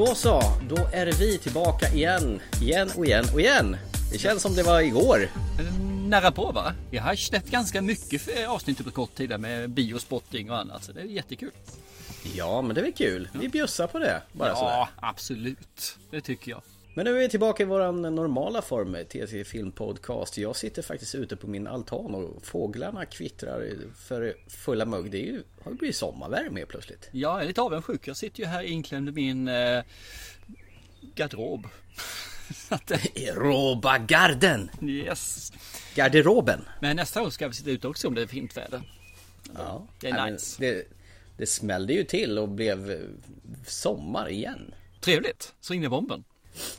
Så så, då är vi tillbaka igen, igen och igen och igen. Det känns som det var igår. Nära på va? Vi har släppt ganska mycket för avsnitt på kort tid med biospotting och annat. Så det är jättekul. Ja, men det är väl kul. Vi bjussar på det. Bara ja, sådär. absolut. Det tycker jag. Men nu är vi tillbaka i våran normala form, TC Film Podcast. Jag sitter faktiskt ute på min altan och fåglarna kvittrar för fulla mugg. Det är ju, har ju blivit sommarvärme helt plötsligt. Ja, jag är lite avundsjuk. Jag sitter ju här inklämd i min eh, garderob. Eh, Robagarden! yes. Garderoben! Men nästa år ska vi sitta ute också om det är fint väder. Ja, Det är Nej, nice. Det, det smällde ju till och blev eh, sommar igen. Trevligt. Så in i bomben.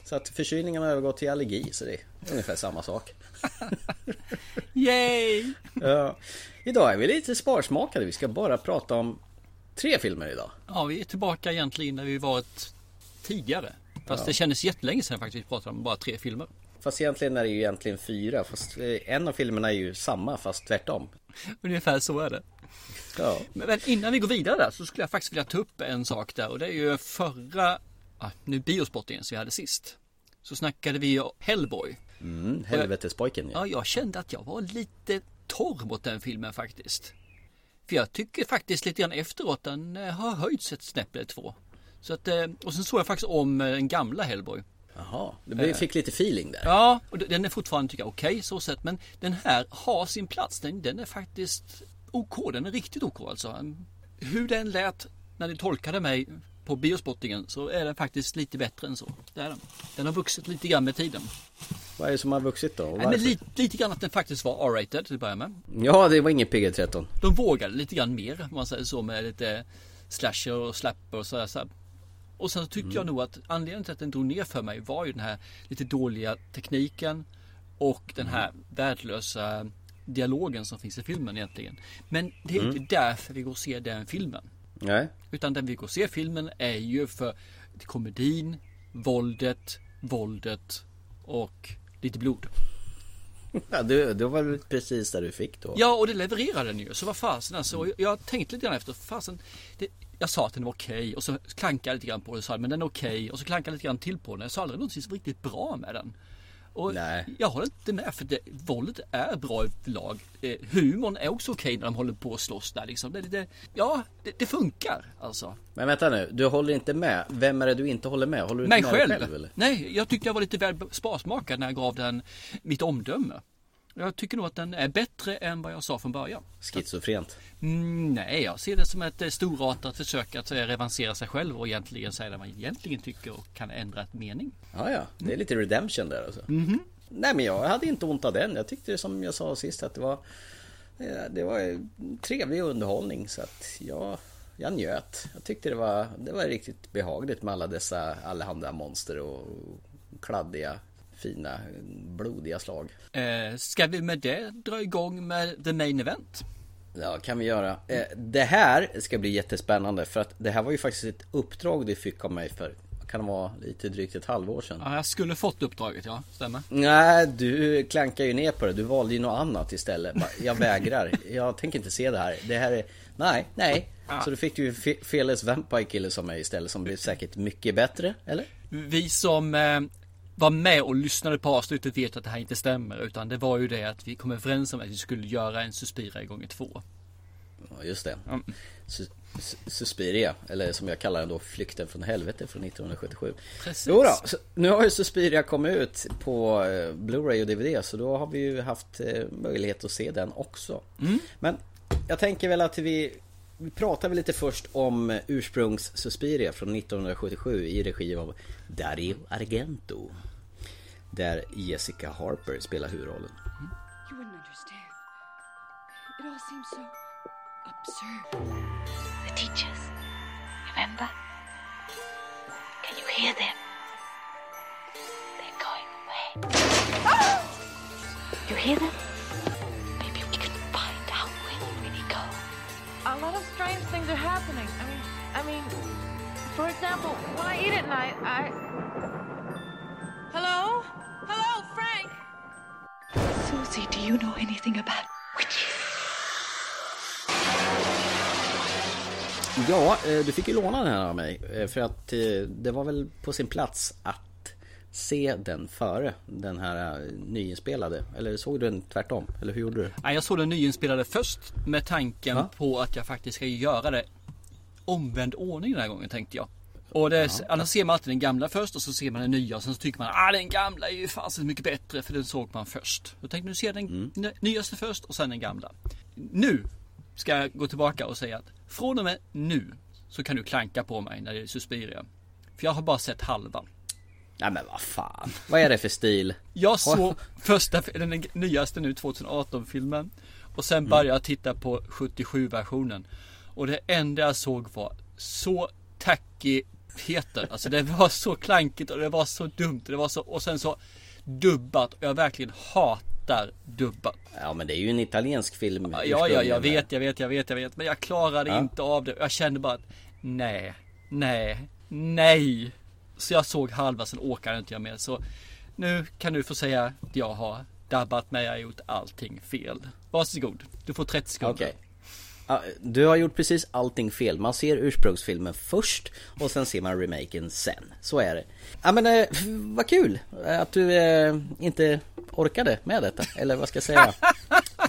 Så att förkylningen har övergått till allergi, så det är ungefär samma sak. Yay! Ja. Idag är vi lite sparsmakade. Vi ska bara prata om tre filmer idag. Ja, vi är tillbaka egentligen när vi varit tidigare. Fast det kändes jättelänge sedan faktiskt vi pratade om bara tre filmer. Fast egentligen är det ju egentligen fyra. Fast eh, en av filmerna är ju samma fast tvärtom. Ungefär så är det. Ja. Men innan vi går vidare där så skulle jag faktiskt vilja ta upp en sak där och det är ju förra, nu biospottingen som vi hade sist. Så snackade vi Hellboy. Mm, helvetespojken ja. Ja, jag kände att jag var lite torr mot den filmen faktiskt. För jag tycker faktiskt lite grann efteråt den eh, har höjts ett snäpp eller två. Så att, eh, och sen såg jag faktiskt om eh, den gamla Hellboy. Jaha, du fick lite feeling där. Ja, och den är fortfarande tycker jag okej så sett. Men den här har sin plats. Den, den är faktiskt OK. Den är riktigt OK alltså. Hur den lät när ni tolkade mig på biospottingen så är den faktiskt lite bättre än så. Det är den. Den har vuxit lite grann med tiden. Vad är det som har vuxit då? Nej, men lite, lite grann att den faktiskt var R-rated till att börja med. Ja, det var ingen PG-13. De vågade lite grann mer om man säger så med lite slasher och slapper och sådär. Så här. Och sen så tyckte jag nog att anledningen till att den drog ner för mig var ju den här lite dåliga tekniken och den här värdelösa dialogen som finns i filmen egentligen. Men det är inte därför vi går och ser den filmen. Nej. Utan den vi går och ser filmen är ju för komedin, våldet, våldet och lite blod. Ja, du, det var väl precis där du fick då. Ja, och det levererade den ju. Så vad fasen alltså. Och Jag tänkte lite grann efter. Fasen, det, jag sa att den var okej och så klankade jag lite grann på det och sa men den är okej. Och så klankade jag lite grann till på den. Jag sa aldrig någonting som var riktigt bra med den. Och Nej. jag håller inte med för det, våldet är bra överlag. Eh, humorn är också okej när de håller på att slåss där liksom. Det, lite, ja, det, det funkar alltså. Men vänta nu, du håller inte med. Vem är det du inte håller med? Håller du Mig inte med själv. själv eller? Nej, jag tyckte jag var lite väl sparsmakad när jag gav den mitt omdöme. Jag tycker nog att den är bättre än vad jag sa från början. Schizofrent. Mm, nej, jag ser det som ett eh, storartat försök att eh, revansera sig själv och egentligen säga det man egentligen tycker och kan ändra ett mening. Ja, ja. Det är lite redemption där alltså. Nej, men jag hade inte ont av den. Jag tyckte som jag sa sist att det var eh, Det var trevlig underhållning så att jag Jag njöt. Jag tyckte det var Det var riktigt behagligt med alla dessa allehanda monster och kladdiga Fina blodiga slag. Eh, ska vi med det dra igång med the main event? Ja, kan vi göra. Eh, Det här ska bli jättespännande för att det här var ju faktiskt ett uppdrag du fick av mig för kan det vara lite drygt ett halvår sedan. Ja, jag skulle fått uppdraget, ja. Stämmer. Nej, du klankar ju ner på det. Du valde ju något annat istället. Jag vägrar. Jag tänker inte se det här. Det här är... Nej, nej. Så då fick du ju Fe- Fearless Vampire Killer som mig istället som blev säkert mycket bättre, eller? Vi som eh, var med och lyssnade på avslutet vet att det här inte stämmer. Utan det var ju det att vi kom överens om att vi skulle göra en Suspira gånger två. Ja, just det. Su- Suspiria, eller som jag kallar den då, Flykten från helvete från 1977. Precis. Jo då, nu har ju Suspiria kommit ut på eh, Blu-ray och DVD så då har vi ju haft eh, möjlighet att se den också. Men jag tänker väl att vi, vi pratar väl lite först om ursprungs Suspiria från 1977 i regi av Dario Argento. Där Jessica Harper spelar huvudrollen. You wouldn't understand. It all seems so absurd. The teachers. Remember? Can you hear them? They're going away. You hear them? A lot of strange things are happening. I mean, I mean, for example, when I eat at night, I. Hello? Hello, Frank? Susie, do you know anything about witches? Ja, eh, du fick ju låna den här av mig. eh, För att eh, det var väl på sin plats att se den före den här eh, nyinspelade. Eller såg du den tvärtom? Eller hur gjorde du? Nej, jag såg den nyinspelade först med tanken Ja. på att jag faktiskt ska göra det omvänd ordning den här gången tänkte jag. Och det, annars ser man alltid den gamla först och så ser man den nya och sen så tycker man ah den gamla är ju fasen mycket bättre för den såg man först. Då tänkte jag nu ser jag den ny- nyaste först och sen den gamla. Nu ska jag gå tillbaka och säga att från och med nu så kan du klanka på mig när det är Suspiria. För jag har bara sett halva. Nej men vad fan. Vad är det för stil? Jag såg första, den nyaste nu 2018 filmen. Och sen började jag titta på 77 versionen. Och det enda jag såg var så tacky Peter. Alltså det var så klankigt och det var så dumt. Det var så, och sen så dubbat. Och jag verkligen hatar dubbat. Ja men det är ju en italiensk film. Ja, ja, jag vet, jag vet, jag vet, jag vet. Men jag klarade Ja. inte av det. Jag kände bara att nej, nej, nej. Så jag såg halva, sen åkade inte jag mer. Så nu kan du få säga att jag har dabbat mig, jag har gjort allting fel. Varsågod, du får 30 sekunder. Ja, du har gjort precis allting fel. Man ser ursprungsfilmen först och sen ser man remaken sen. Så är det. Ja men eh, vad kul att du eh, inte orkade med detta. Eller vad ska jag säga?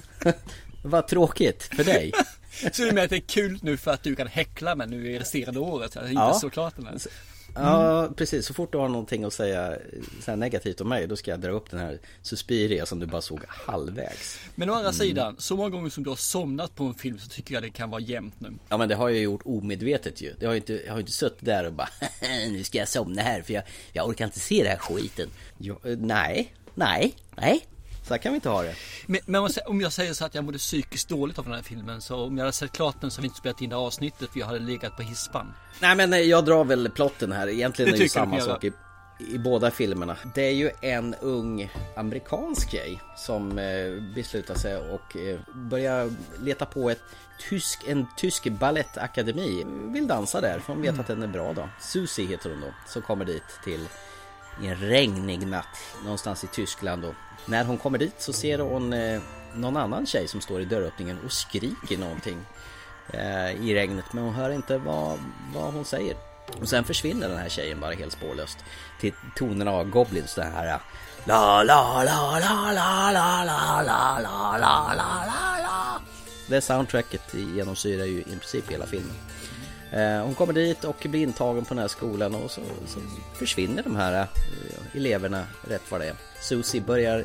vad tråkigt för dig. Så du menar att det är kul nu för att du kan häckla mig nu i resterande året? Jag inte Ja. så klart den här. Ja precis, så fort du har någonting att säga så här negativt om mig då ska jag dra upp den här Suspiria som du bara såg halvvägs. Men å andra sidan, så många gånger som du har somnat på en film så tycker jag det kan vara jämnt nu. Ja men det har jag gjort omedvetet ju. Det har inte, jag har inte suttit där och bara nu ska jag somna här för jag, jag orkar inte se den här skiten. Jo, eh, nej, nej, nej. Så här kan vi inte ha det. Men, men om jag säger så att jag mådde psykiskt dåligt av den här filmen så om jag hade sett klart den så hade vi inte spelat in det här avsnittet för jag hade legat på hispan. Nej men jag drar väl plotten här. Egentligen Det är det ju samma sak i, i båda filmerna. Det är ju en ung amerikansk tjej som eh, beslutar sig och eh, börjar leta på ett tysk, en tysk ballettakademi. Vill dansa där för hon vet att den är bra då. Susie heter hon då. Som kommer dit till en regnig natt någonstans i Tyskland då. När hon kommer dit så ser hon eh, någon annan tjej som står i dörröppningen och skriker någonting eh, i regnet men hon hör inte vad, vad hon säger. Och sen försvinner den här tjejen bara helt spårlöst till tonerna av Goblins den här La la la la la la la la la la la la la Det soundtracket genomsyrar ju i princip hela filmen. Eh, Hon kommer dit och blir intagen på den här skolan och så, så försvinner de här eh, eleverna rätt vad det är. Susie börjar,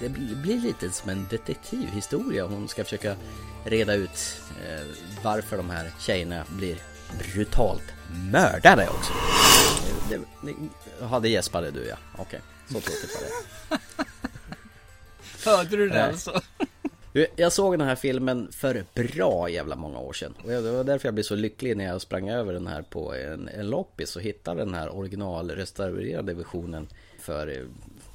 det blir lite som en detektivhistoria. Hon ska försöka reda ut eh, varför de här tjejerna blir brutalt mördade också. Det, det, ja, det gäspade du ja. Okej, så tråkigt var det. Hörde du det alltså? Jag såg den här filmen för bra jävla många år sedan. Och det var därför jag blev så lycklig när jag sprang över den här på en, en loppis och hittade den här originalrestaurerade versionen för eh,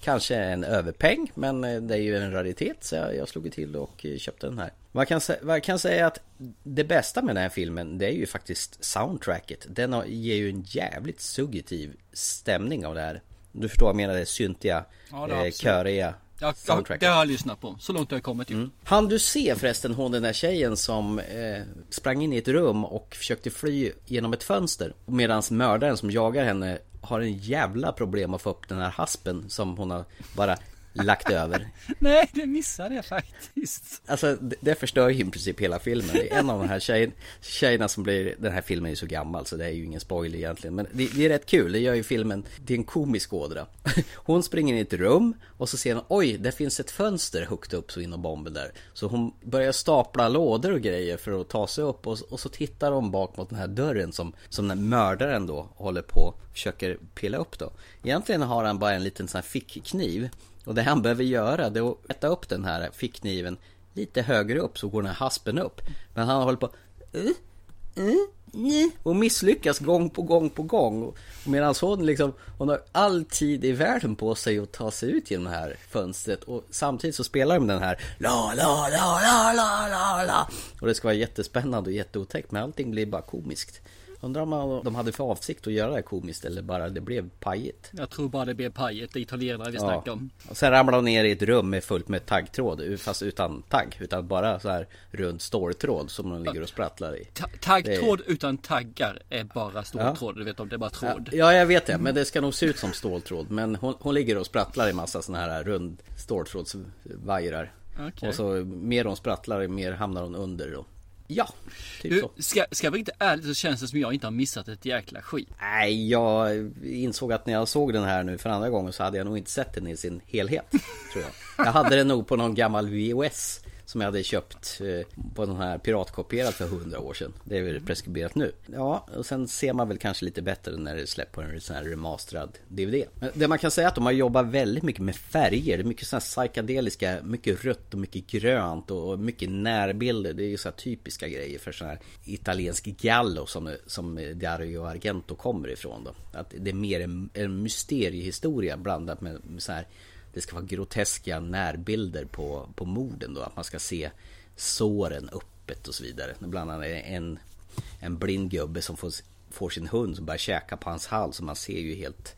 kanske en överpeng. Men eh, det är ju en raritet så jag, jag slog till och eh, köpte den här. Man kan, man kan säga att det bästa med den här filmen det är ju faktiskt soundtracket. Den har, ger ju en jävligt suggestiv stämning av det här. Du förstår vad jag menar, det syntiga, Ja, det eh, köriga Ja, ja, soundtracket. det har jag lyssnat på. Så långt har jag kommit ju. Han du se förresten hon den där tjejen som eh, sprang in i ett rum och försökte fly genom ett fönster Medan mördaren som jagar henne har en jävla problem att få upp den här haspen som hon har bara lagt över. Nej, det missade jag faktiskt. Alltså det, det förstör ju i princip hela filmen. Det är en av de här tjej, tjejerna som blir Den här filmen är ju så gammal så det är ju ingen spoiler egentligen. Men det, det är rätt kul, det gör ju filmen Det är en komisk ådra. Hon springer in i ett rum och så ser hon Oj, det finns ett fönster högt upp så inom bomben där. Så hon börjar stapla lådor och grejer för att ta sig upp och, och så tittar hon bak mot den här dörren som Som den mördaren då håller på och försöker pilla upp då. Egentligen har han bara en liten sån här fickkniv och det han behöver göra det är att äta upp den här fickkniven lite högre upp så går den här haspen upp. Men han håller på eh? Eh? och misslyckas gång på gång på gång. Medan hon liksom, hon har all tid i världen på sig att ta sig ut genom det här fönstret. Och samtidigt så spelar de den här la la la la la la la. Och det ska vara jättespännande och jätteotäckt men allting blir bara komiskt. Undrar om de hade för avsikt att göra det här komiskt eller bara det blev pajigt. Jag tror bara det blev pajet, det italienare vi snackar om. Och sen ramlade hon ner i ett rum med fullt med taggtråd fast utan tagg. Utan bara så här rund ståltråd som hon ligger och sprattlar i. Ta- Taggtråd utan taggar är bara ståltråd, du vet om det är bara Ja, tråd. ja, jag vet det. Men det ska nog se ut som ståltråd. Men hon, hon ligger och sprattlar i massa såna här rund ståltrådsvajrar. Okej. Och så mer hon sprattlar, mer hamnar hon under då. Ja, typ Du, så. ska, ska jag vara riktigt ärlig så känns det som jag inte har missat ett jäkla skit. Nej, jag insåg att när jag såg den här nu för andra gången så hade jag nog inte sett den i sin helhet. Tror jag. jag hade den nog på någon gammal VHS som jag hade köpt eh, på den här piratkopierad för hundra år sedan. Det är väl preskriberat nu. Ja, och sen ser man väl kanske lite bättre när det släpps på en sån här remasterad DVD. Men det man kan säga är att de har jobbat väldigt mycket med färger. Det är mycket såna här psykedeliska, mycket rött och mycket grönt och mycket närbilder. Det är ju så här typiska grejer för sån här italiensk gallo som, som Dario Argento kommer ifrån då. Att det är mer en, en mysteriehistoria blandat med, med så här det ska vara groteska närbilder på, på morden då. Att man ska se såren öppet och så vidare. Bland annat en, en blind gubbe som får, får sin hund som börjar käka på hans hals. Och man ser ju helt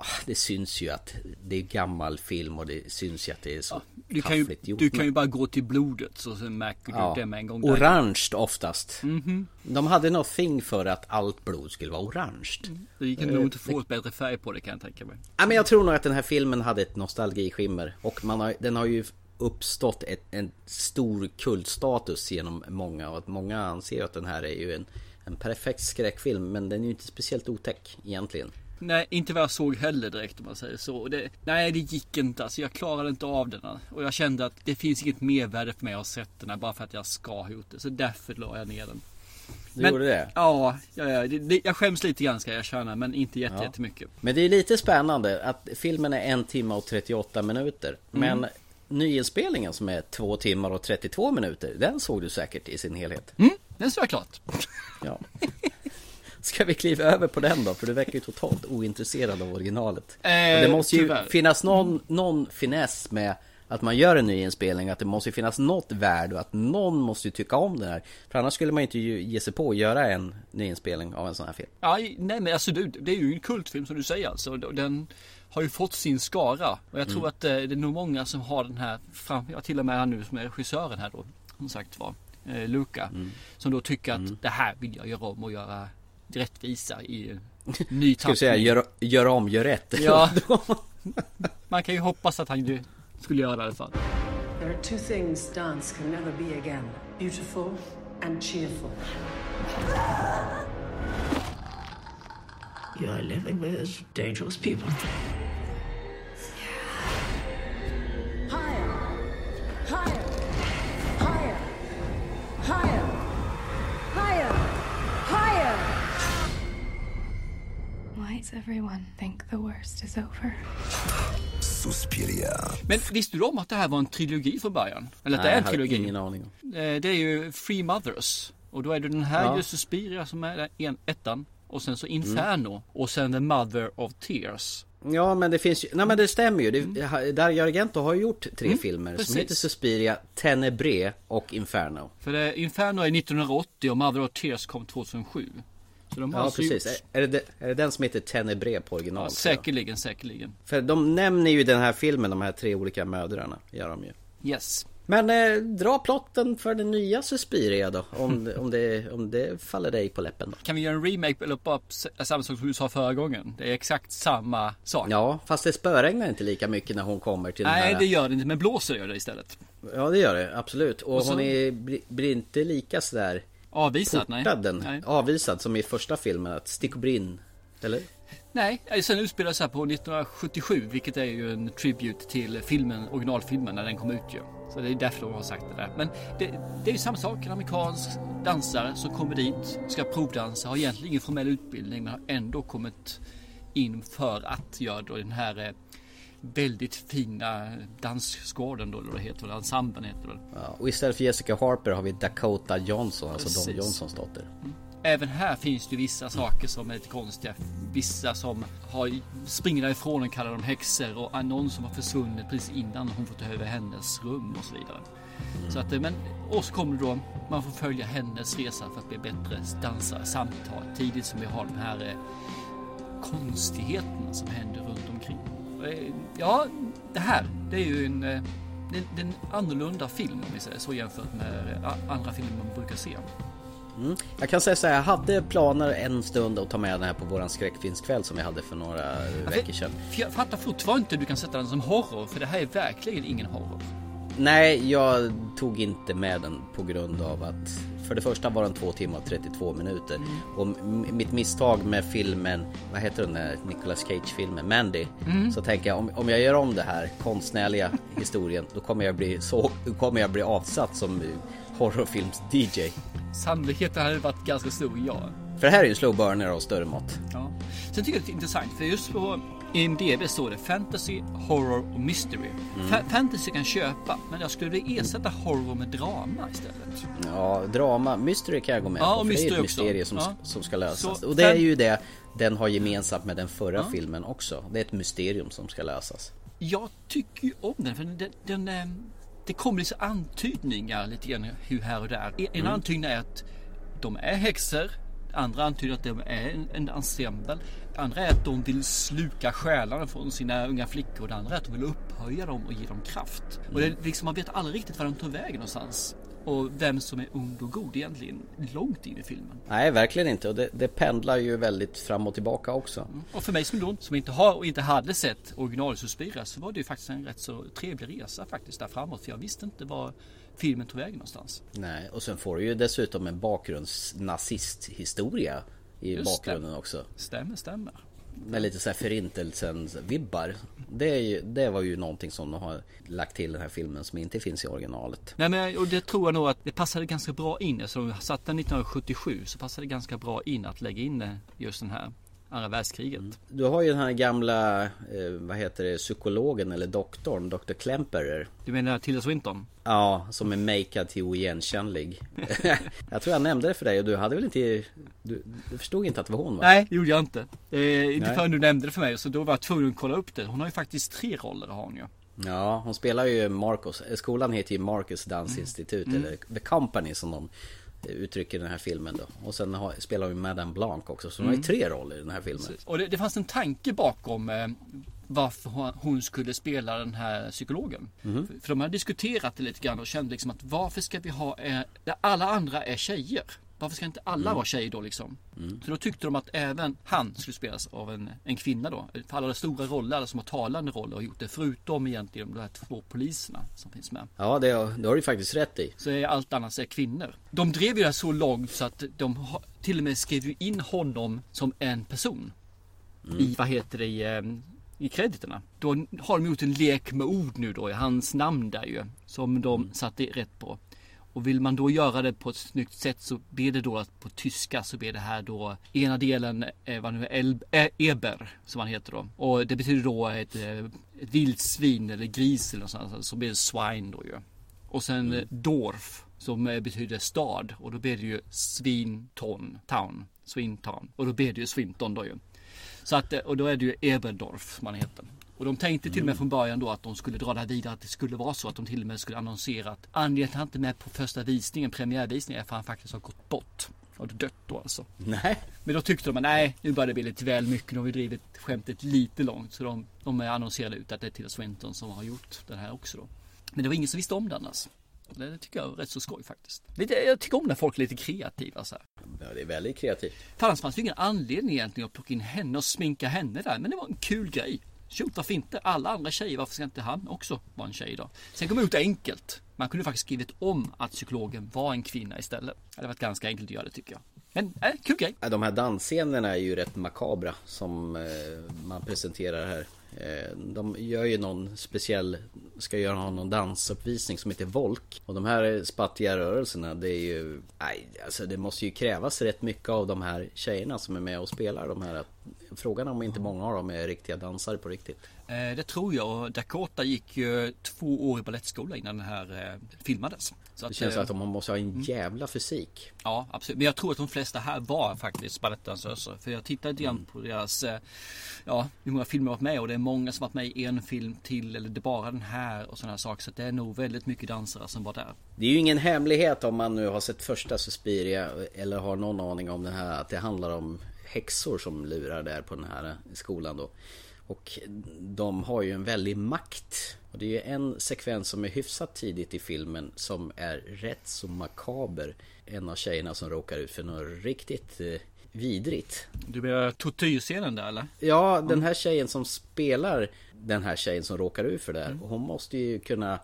ah, Det syns ju att det är gammal film och det syns ju att det är så Du kan, ju, gjort. du kan ju bara gå till blodet så sen märker du Ja. det med en gång. Orange oftast. Mhm. De hade något thing för att allt blod skulle vara orange. Det kan nog inte få ett bättre färg på det kan jag tänka mig. Ja, men jag tror nog att den här filmen hade ett nostalgiskimmer och man har, den har ju uppstått ett, en stor kultstatus genom många och att många anser att den här är ju en, en perfekt skräckfilm men den är ju inte speciellt otäck egentligen. Nej, inte vad jag såg heller direkt om man säger så. Det, nej, det gick inte. Alltså, jag klarade inte av den. Och jag kände att det finns inget mervärde för mig att ha sett den här bara för att jag ska ha gjort det. Så därför la jag ner den. Du gjorde det? Ja, ja, ja det, jag skäms lite grann ska jag erkänna, men inte jätte, Ja. jättemycket. Men det är lite spännande att filmen är en timme och 38 minuter. Men Mm. nyinspelningen som är två timmar och 32 minuter, den såg du säkert i sin helhet. Mm, den såg jag klart. Ja. Ska vi kliva över på den då? För du verkar ju totalt ointresserad av originalet. Eh, det måste ju tyvärr. finnas någon, någon finess med att man gör en ny inspelning. Att det måste ju finnas något värde och att någon måste ju tycka om det här. För annars skulle man ju inte ge sig på att göra en ny inspelning av en sån här film. Ja, nej men alltså det, det är ju en kultfilm som du säger alltså. Den har ju fått sin skara. Och jag tror Mm. att eh, det är nog många som har den här fram, ja, till och med han nu som är regissören här då. Som sagt var. Eh, Luca. Mm. Som då tycker att det här vill jag göra om och göra rättvisa i ny Ska vi säga tappning. gör, gör om, gör rätt. Ja. Man kan ju hoppas att han skulle göra det i alla fall. There are two things dance can never be again beautiful and cheerful. You're living with dangerous people. Higher! Higher! Higher! Higher! Does everyone think the worst is over? Suspiria. Men visste du om att det här var en trilogi från början? Eller att det Nej, är jag en trilogi? ingen aning om. Eh, Det är ju Free Mothers. Och då är det den här Ja. just Suspiria som är en, ettan. Och sen så Inferno. Och sen The Mother of Tears. Ja men det finns ju, nej men det stämmer ju. Det, Dario Argento har ju gjort tre Mm, filmer precis. som heter Suspiria, Tenebre och Inferno. För det, Inferno är 1980 och Mother of Tears kom 2007. Så de har Ja precis. gjort- Är det, är det den som heter Tenebre på original? Ja, säkerligen, säkerligen. För de nämner ju den här filmen de här tre olika mödrarna. Gör de ju. Yes. Men eh, dra plotten för den nya Suspiria då. Om, om, det, om det faller dig på läppen då. Kan vi göra en remake eller s- samma sak som du sa förra gången? Det är exakt samma sak. Ja, fast det spöregnar inte lika mycket när hon kommer till den Nej, här... det gör det inte. Men blåser gör det istället. Ja, det gör det. Absolut. Och, Och så- hon är, blir- blir inte lika sådär Avvisad? Nej. den. Nej. Avvisad som i första filmen. Att stick och brinn. Eller? Nej, eh, sen utspelar sig på 1977, vilket är ju en tribute till filmen, originalfilmen när den kom ut ju. Så det är därför de har sagt det där. Men det, det är ju samma sak, en amerikansk dansare som kommer dit, ska provdansa, har egentligen ingen formell utbildning men har ändå kommit in för att göra den här eh, väldigt fina dansgården då, eller vad det heter, eller ensemblen heter det väl. Ja, och istället för Jessica Harper har vi Dakota Johnson, alltså Don. Johnsons dotter. även här finns det vissa saker som är lite konstiga. Vissa som har springer därifrån och kallar dem häxor och någon som har försvunnit precis innan hon får ta över hennes rum och så vidare. Så att, eh, men, och så kommer det då, man får följa hennes resa för att bli bättre dansare samtidigt tidigt som vi har de här eh, konstigheterna som händer runt omkring. Eh, Ja, det här, det är ju en, eh, det, en annorlunda film om vi säger så jämfört med eh, andra filmer man brukar se. Mm. Jag kan säga så här, jag hade planer en stund att ta med den här på våran skräckfilmskväll som vi hade för några veckor sedan. Jag fattar fortfarande inte du kan sätta den som horror, för det här är verkligen ingen horror. Nej, jag tog inte med den på grund av att för det första var den 2 timmar och 32 minuter och m- mitt misstag med filmen, vad heter den där Nicolas Cage-filmen, Mandy. Så tänker jag om, om jag gör om det här konstnärliga historien då kommer jag bli så, då kommer jag bli avsatt som horrorfilms-DJ. Sannolikheten hade varit ganska stor, ja. För det här är ju slow burner av större mått. ja. Sen tycker jag det är intressant, för just på IMDB står det fantasy, horror och mystery. Fa- fantasy kan köpa, men jag skulle vilja ersätta horror med drama istället. Ja, drama, mystery kan jag gå med Ja, på och för det är ett mysterium som, Ja. som ska lösas. Så och det är ju det den har gemensamt med den förra filmen också. Det är ett mysterium som ska lösas. Jag tycker ju om den, för den, den, eh, det kommer lite antydningar lite grann hur här och där. En Mm. antydning är att de är häxor. Andra antyder att de är en, en ensemble. Andra är att de vill sluka själarna från sina unga flickor. Det andra är att de vill upphöja dem och ge dem kraft. Och det, är liksom, man vet aldrig riktigt var de tar vägen någonstans. Och vem som är ond och god egentligen långt in i filmen. Nej, verkligen inte. Och det, det pendlar ju väldigt fram och tillbaka också. Och för mig som då, som inte har och inte hade sett original Suspiria så var det ju faktiskt en rätt så trevlig resa faktiskt där framåt. För jag visste inte var filmen tog vägen någonstans. Nej, och sen får du ju dessutom en bakgrunds-nazisthistoria i Just bakgrunden också. Stämmer, stämmer. Med lite så här förintelsens vibbar. Det, är ju, det var ju någonting som de har lagt till den här filmen som inte finns i originalet. Nej men och det tror jag nog att det passade ganska bra in. Eftersom vi satt den 1977 så passade det ganska bra in att lägga in just den här andra världskriget. Du har ju den här gamla, eh, vad heter det, psykologen eller doktorn, Dr. Klemperer. Du menar Tilda Swinton? Ja, som är makead till oigenkännlig. jag tror jag nämnde det för dig och du hade väl inte... Du, du förstod inte att det var hon va? Nej, det gjorde jag inte. Eh, inte förrän du nämnde det för mig så då var jag tvungen att kolla upp det. Hon har ju faktiskt tre roller har hon ju. Ja, hon spelar ju Marcus. Skolan heter ju Marcus Mm. Dansinstitut eller The Company som de uttrycker i den här filmen då. Och sen har, spelar hon Madame Blanc också. Så hon har Mm. ju tre roller i den här filmen. Och det, det fanns en tanke bakom eh, varför hon- skulle spela den här psykologen. Mhm. För, för de har diskuterat det lite grann och kände liksom att varför ska vi ha, eh, där alla andra är tjejer? Varför ska inte alla Mm. vara tjejer då liksom? Mm. Så då tyckte de att även han skulle spelas av en, en kvinna då. För alla stora roller, alla som har talande roller har gjort det. Förutom egentligen de här två poliserna som finns med. Ja, det, har- det har du faktiskt rätt i. Så är allt annat är kvinnor. De drev ju det så långt så att de till och med skrev in honom som en person. I, vad heter det, i, eh, i krediterna. Då har de gjort en lek med ord nu då i hans namn där ju. Som de satte rätt på. Och vill man då göra det på ett snyggt sätt så blir det då att på tyska så blir det här då ena delen eh, vad nu är El, eh, Eber som han heter då. Och det betyder då ett, eh, ett vildsvin eller gris eller något sånt. Så blir det swine då ju. Och sen eh, Dorf som eh, betyder stad och då blir det ju Svinton town. Swintown. Och då blir det ju Swinton då ju. Så att, eh, och då är det ju Eberdorf man heter. Och de tänkte till och med från början då att de skulle dra det här vidare att det skulle vara så att de till och med skulle annonsera att anledningen till att han inte är med på första visningen, premiärvisningen är för att han faktiskt har gått bort. Har dött då alltså. Nej. Men då tyckte de att nej, nu börjar det bli lite väl mycket. Nu har vi drivit skämtet lite långt. Så de, de annonserade ut att det är Tilda Swinton som har gjort den här också då. Men det var ingen som visste om det annars. Det tycker jag är rätt så skoj faktiskt. Jag tycker om när folk är lite kreativa så här. Ja, det är väldigt kreativt. För annars fanns det ingen anledning egentligen att plocka in henne och sminka henne där. Men det var en kul grej. Shoot, varför inte? Alla andra tjejer, varför ska inte han också vara en tjej då? Sen kom det ut enkelt. Man kunde faktiskt skrivit om att psykologen var en kvinna istället. Det hade varit ganska enkelt att göra det tycker jag. Men, äh, kul grej. De här dansscenerna är ju rätt makabra som eh, man presenterar här. Eh, de gör ju någon speciell, ska göra någon dansuppvisning som heter Volk. Och de här spattiga rörelserna det är ju, nej, alltså det måste ju krävas rätt mycket av de här tjejerna som är med och spelar de här. Frågan är om inte många av dem är riktiga dansare på riktigt. Eh, det tror jag Dakota gick ju två år i balettskola innan den här eh, filmades. Så Det känns eh, att man måste ha en jävla fysik. Ja, absolut. Men jag tror att de flesta här var faktiskt balettdansöser. För jag tittade lite Mm. på deras, ja, hur många filmer de varit med och det är många som varit med i en film till eller det är bara den här och sådana här saker. Så det är nog väldigt mycket dansare som var där. Det är ju ingen hemlighet om man nu har sett första Suspiria eller har någon aning om det här att det handlar om häxor som lurar där på den här skolan då. Och de har ju en väldig makt. Och det är ju en sekvens som är hyfsat tidigt i filmen som är rätt så makaber. En av tjejerna som råkar ut för något riktigt eh, vidrigt. Du menar tortyrscenen där eller? Ja, den här tjejen som spelar den här tjejen som råkar ut för det Mm. här. Hon måste ju kunna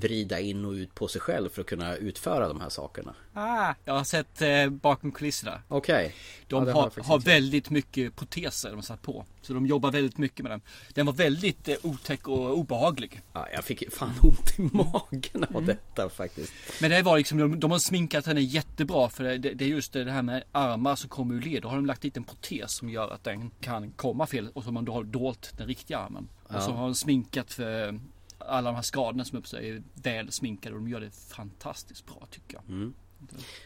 vrida in och ut på sig själv för att kunna utföra de här sakerna. Ah, jag har sett eh, bakom kulisserna. Okej. De Ja, har, har väldigt mycket proteser de satt på. Så de jobbar väldigt mycket med den. Den var väldigt eh, otäck och obehaglig. Ja, jag fick fan ont i magen av Mm. detta faktiskt. Men det var liksom, de, de har sminkat henne jättebra för det, det, det är just det här med armar som kommer ur led. Då har de lagt dit en protes som gör att den kan komma fel och har man då har dolt den riktiga armen. Ja. Och så har de sminkat för alla de här skadorna som uppstår är väl sminkade och de gör det fantastiskt bra tycker jag. Mm.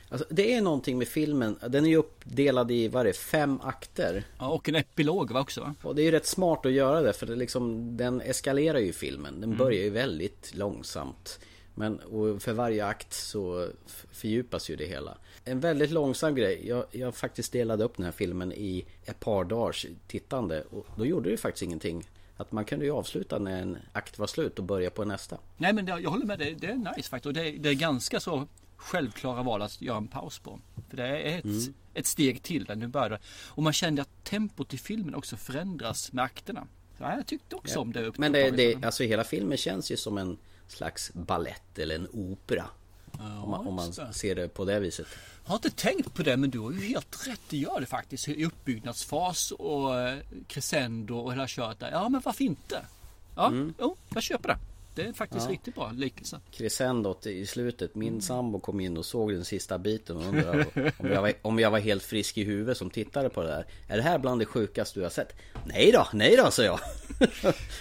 Alltså, det är någonting med filmen. Den är ju uppdelad i, vad är det, fem akter. Ja, och en epilog va också va? Och det är ju rätt smart att göra det för det liksom, den eskalerar ju filmen. Den Mm. börjar ju väldigt långsamt. Men och för varje akt så fördjupas ju det hela. En väldigt långsam grej. Jag, jag faktiskt delade upp den här filmen i ett par dagars tittande. Och då gjorde det faktiskt ingenting. Att man kunde ju avsluta när en akt var slut och börja på nästa. Nej men det, jag håller med, det, det är nice faktiskt. Och det, det är ganska så självklara val att göra en paus på. För det är ett, Mm. ett steg till där nu börjar. Och man kände att tempot i filmen också förändras med akterna. Så ja, jag tyckte också om det. Men det, det, alltså hela filmen känns ju som en slags ballett eller en opera. Om man, om man ser det på det viset. Jag har inte tänkt på det men du har ju helt rätt. Det gör det faktiskt. I uppbyggnadsfas och eh, crescendo och hela köret där. Ja men varför inte? Ja, Mm. jo, jag köper det. Det är faktiskt Ja. riktigt bra liknelse. Crescendot i slutet. Min sambo kom in och såg den sista biten och undrade om jag, var, om jag var helt frisk i huvudet som tittade på det där. Är det här bland det sjukaste du har sett? Nej då, nej då, sa jag.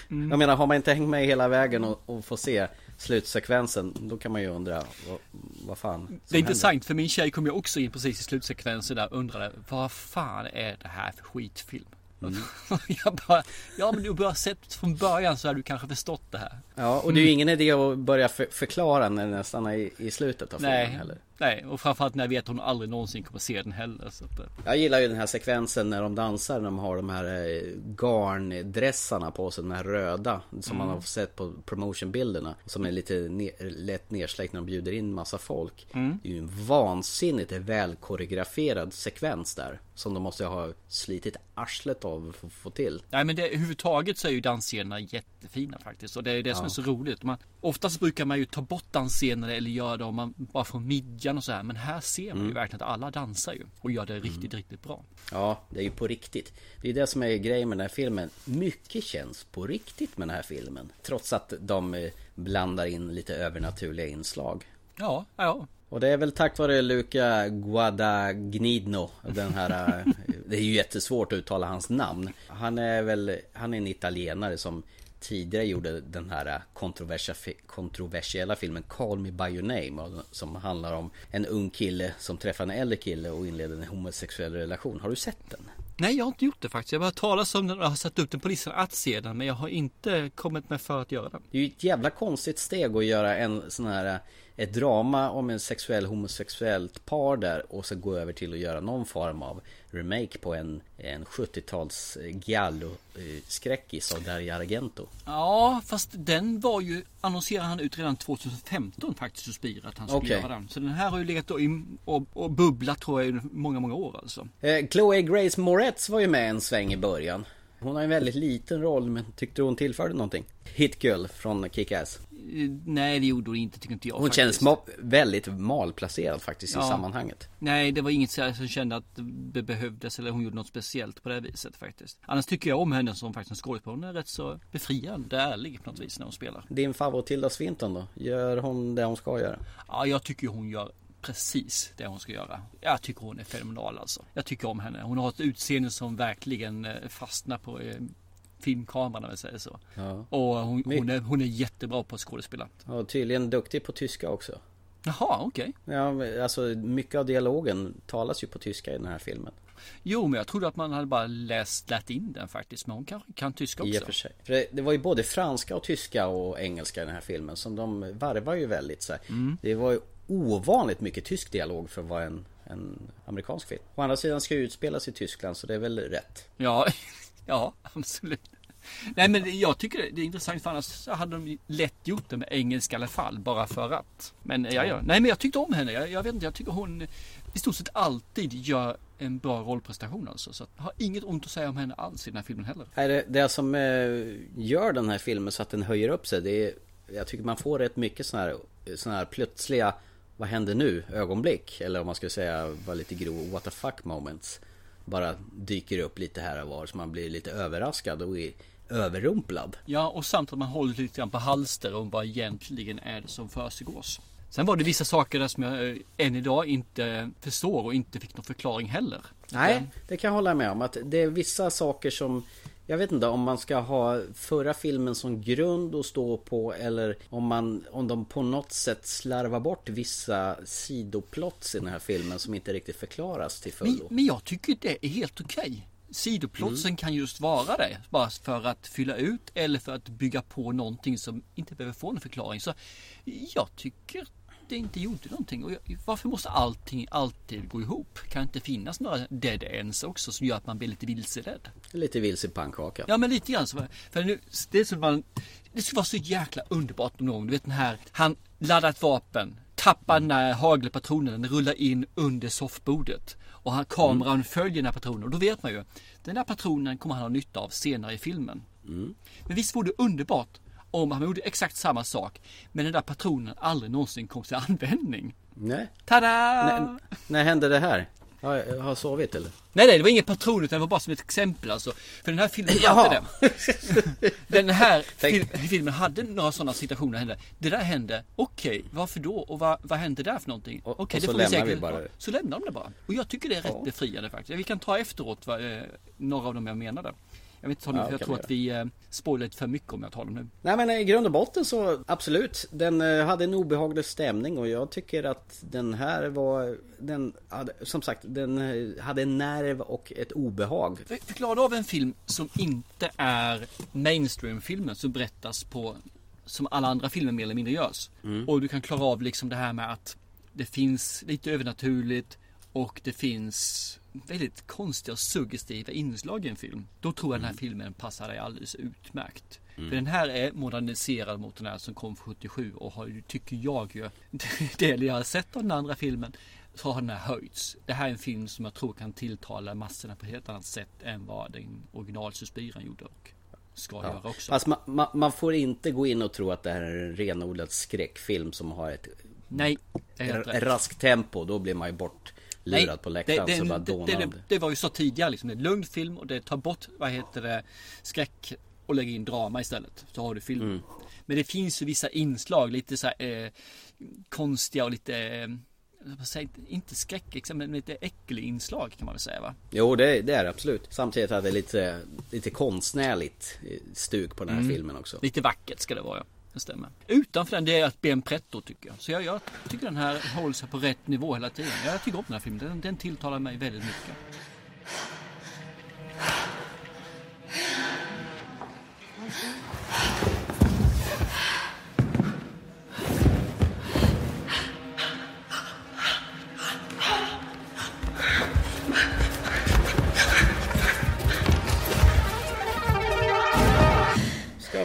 Jag menar, har man inte hängt med hela vägen och, och får se slutsekvensen, då kan man ju undra vad, vad fan som Det är händer. intressant för min tjej kom ju också in precis i slutsekvensen där och undrade vad fan är det här för skitfilm? Mm. jag bara, ja men du bara sett från början så har du kanske förstått det här. Ja, och det är ju ingen idé att börja för, förklara när den stannar i, i slutet av filmen Nej, heller. nej, och framförallt när jag vet att hon aldrig någonsin kommer se den heller. Så att, eh, Jag gillar ju den här sekvensen när de dansar när de har de här eh, garndressarna på sig, de här röda Som man Mm. har sett på promotionbilderna Som är lite ne- lätt nersläckt när de bjuder in massa folk Mm. Det är ju en vansinnigt väl koreograferad sekvens där Som de måste ha slitit arslet av för att få till Nej men det, överhuvudtaget så är ju dansscenerna jättefina faktiskt. Och det är det som. Är så roligt. Man, oftast brukar man ju ta bort dansscener eller göra det om man bara får midjan och så här. Men här ser man ju Mm. verkligen att alla dansar ju. Och gör det riktigt, riktigt bra. Ja, det är ju på riktigt. Det är det som är grejen med den här filmen. Mycket känns på riktigt med den här filmen. Trots att de eh, blandar in lite övernaturliga inslag. Ja, ja. Och det är väl tack vare Luca Guadagnino Den här eh, Det är ju jättesvårt att uttala hans namn Han är väl Han är en italienare som Tidigare gjorde den här kontroversia- kontroversiella filmen Call Me By Your Name Som handlar om en ung kille som träffar en äldre kille och inleder en homosexuell relation Har du sett den? Nej, jag har inte gjort det faktiskt. Jag har bara talas om den och har satt upp den på listan att se den. Men jag har inte kommit med för att göra den. Det är ju ett jävla konstigt steg att göra en sån här Ett drama om en sexuell homosexuellt par där och så gå över till att göra någon form av remake på en, en 70-tals giallo eh, skräckis av Dario Argento. Ja, fast den var ju annonserade han ut redan 2015 faktiskt Suspira att han skulle Okej. göra den. Så den här har ju legat i, och, och bubblat tror jag i många, många år alltså. Eh, Chloe Grace Moretz var ju med en sväng i början. Hon har en väldigt liten roll men tyckte hon tillförde någonting? Hit Girl från Kick-Ass. Nej, det gjorde hon inte tycker inte jag Hon faktiskt. känns ma- väldigt malplacerad faktiskt i Ja. sammanhanget. Nej, det var inget som kände att det behövdes eller hon gjorde något speciellt på det viset faktiskt. Annars tycker jag om henne som faktiskt en skådespelare. Hon är rätt så befriande, ärlig på något vis när hon spelar. Din favorit Tilda Swinton då? Gör hon det hon ska göra? Ja, jag tycker hon gör precis det hon ska göra. Jag tycker hon är fenomenal alltså. Jag tycker om henne. Hon har ett utseende som verkligen eh, fastnar på eh, filmkameran om jag säger så. Ja. Och hon, hon, är, hon är jättebra på att skådespela. Och tydligen duktig på tyska också. Jaha, okej. Ja, men alltså mycket av dialogen talas ju på tyska i den här filmen. Jo, men jag trodde att man hade bara läst, lärt in den faktiskt. Men hon kan, kan tyska också. I och för sig. För det, det var ju både franska och tyska och engelska i den här filmen. Som de varvar ju väldigt så. Mm. Det var ju ovanligt mycket tysk dialog för att vara en, en amerikansk film. Å andra sidan ska ju utspelas i Tyskland så det är väl rätt. Ja, ja, absolut. Nej men jag tycker det är intressant för annars så hade de lätt gjort det med engelska i alla fall bara för att. Men ja, ja. Nej men jag tyckte om henne. Jag, jag vet inte, jag tycker hon i stort sett alltid gör en bra rollprestation alltså. Så jag har inget ont att säga om henne alls i den här filmen heller. Nej, det, det som eh, gör den här filmen så att den höjer upp sig det är Jag tycker man får rätt mycket sådana här, såna här plötsliga Vad händer nu? ögonblick Eller om man skulle säga var lite grov What the fuck moments Bara dyker upp lite här och var så man blir lite överraskad och är överrumplad Ja och samt att man håller lite grann på halster om vad egentligen är det som försiggås. Sen var det vissa saker där som jag eh, än idag inte förstår och inte fick någon förklaring heller. Nej, det kan jag hålla med om att det är vissa saker som jag vet inte om man ska ha förra filmen som grund att stå på eller om man om de på något sätt slarvar bort vissa sidoplots i den här filmen som inte riktigt förklaras till Men, fullo. men jag tycker det är helt okej. Sidoplotsen kan just vara det. Bara för att fylla ut eller för att bygga på någonting som inte behöver få en förklaring. Så jag tycker det inte gjorde någonting. Och jag, varför måste allting alltid gå ihop? Kan inte finnas några dead ends också som gör att man blir lite vilseledd? Lite vilse pannkaka. Ja men lite grann så. För nu, det som man, det skulle vara så jäkla underbart om någon, du vet den här, han laddar ett vapen, tappar den här hagelpatronen, den rullar in under soffbordet. Och han, kameran följer den här patronen och då vet man ju, den här patronen kommer han ha nytta av senare i filmen. Men visst vore det underbart om han gjorde exakt samma sak, men den där patronen aldrig någonsin kom till användning. Nej. Tada! När, när hände det här? Har jag har sovit eller? Nej, nej, det var ingen patron utan det var bara som ett exempel alltså. För den här filmen Jaha. hade det. Den här fil- filmen hade några sådana situationer hände. Det där hände. Okej, varför då? Och vad, vad hände där för någonting? Okej, och det får vi säkert. bara. Så lämnar de det bara. Och jag tycker det är rätt Ja. befriande faktiskt. Vi kan ta efteråt vad, eh, några av dem jag menade. Jag vet inte, Ja, jag tror att vi eh, spoilar lite för mycket om jag tar dem nu. Nej men i grund och botten så absolut. Den eh, hade en obehaglig stämning och jag tycker att den här var... Den hade, som sagt, den eh, hade en nerv och ett obehag. För- Förklara av en film som inte är mainstream-filmen som berättas på som alla andra filmer mer eller mindre görs. Och du kan klara av liksom det här med att det finns lite övernaturligt och det finns väldigt konstiga och suggestiva inslag i en film. Då tror jag den här filmen passar dig alldeles utmärkt. För den här är moderniserad mot den här som kom 77 och har ju, tycker jag ju, det jag har sett av den andra filmen så har den här höjts. Det här är en film som jag tror kan tilltala massorna på ett helt annat sätt än vad den original Suspiran gjorde och ska göra också. Fast man, man, man får inte gå in och tro att det här är en renodlad skräckfilm som har ett Nej, raskt tempo. Då blir man ju bortlurad på läktaren det, så bara det, det, det, det var ju så tidigare liksom. Det är en lugn film och det tar bort, vad heter det, skräck och lägger in drama istället. Så har du film. Mm. Men det finns ju vissa inslag, lite så här, eh, konstiga och lite, eh, säger, inte skräck, men lite äcklig inslag kan man väl säga va? Jo det, det är det absolut. Samtidigt hade det lite, lite konstnärligt eh, stuk på den här filmen också. Mm. Lite vackert ska det vara ja. Det stämmer. Utanför den, det är att en Pretto tycker jag. Så jag, jag tycker den här håller sig på rätt nivå hela tiden. Jag tycker om den här filmen. Den, den tilltalar mig väldigt mycket.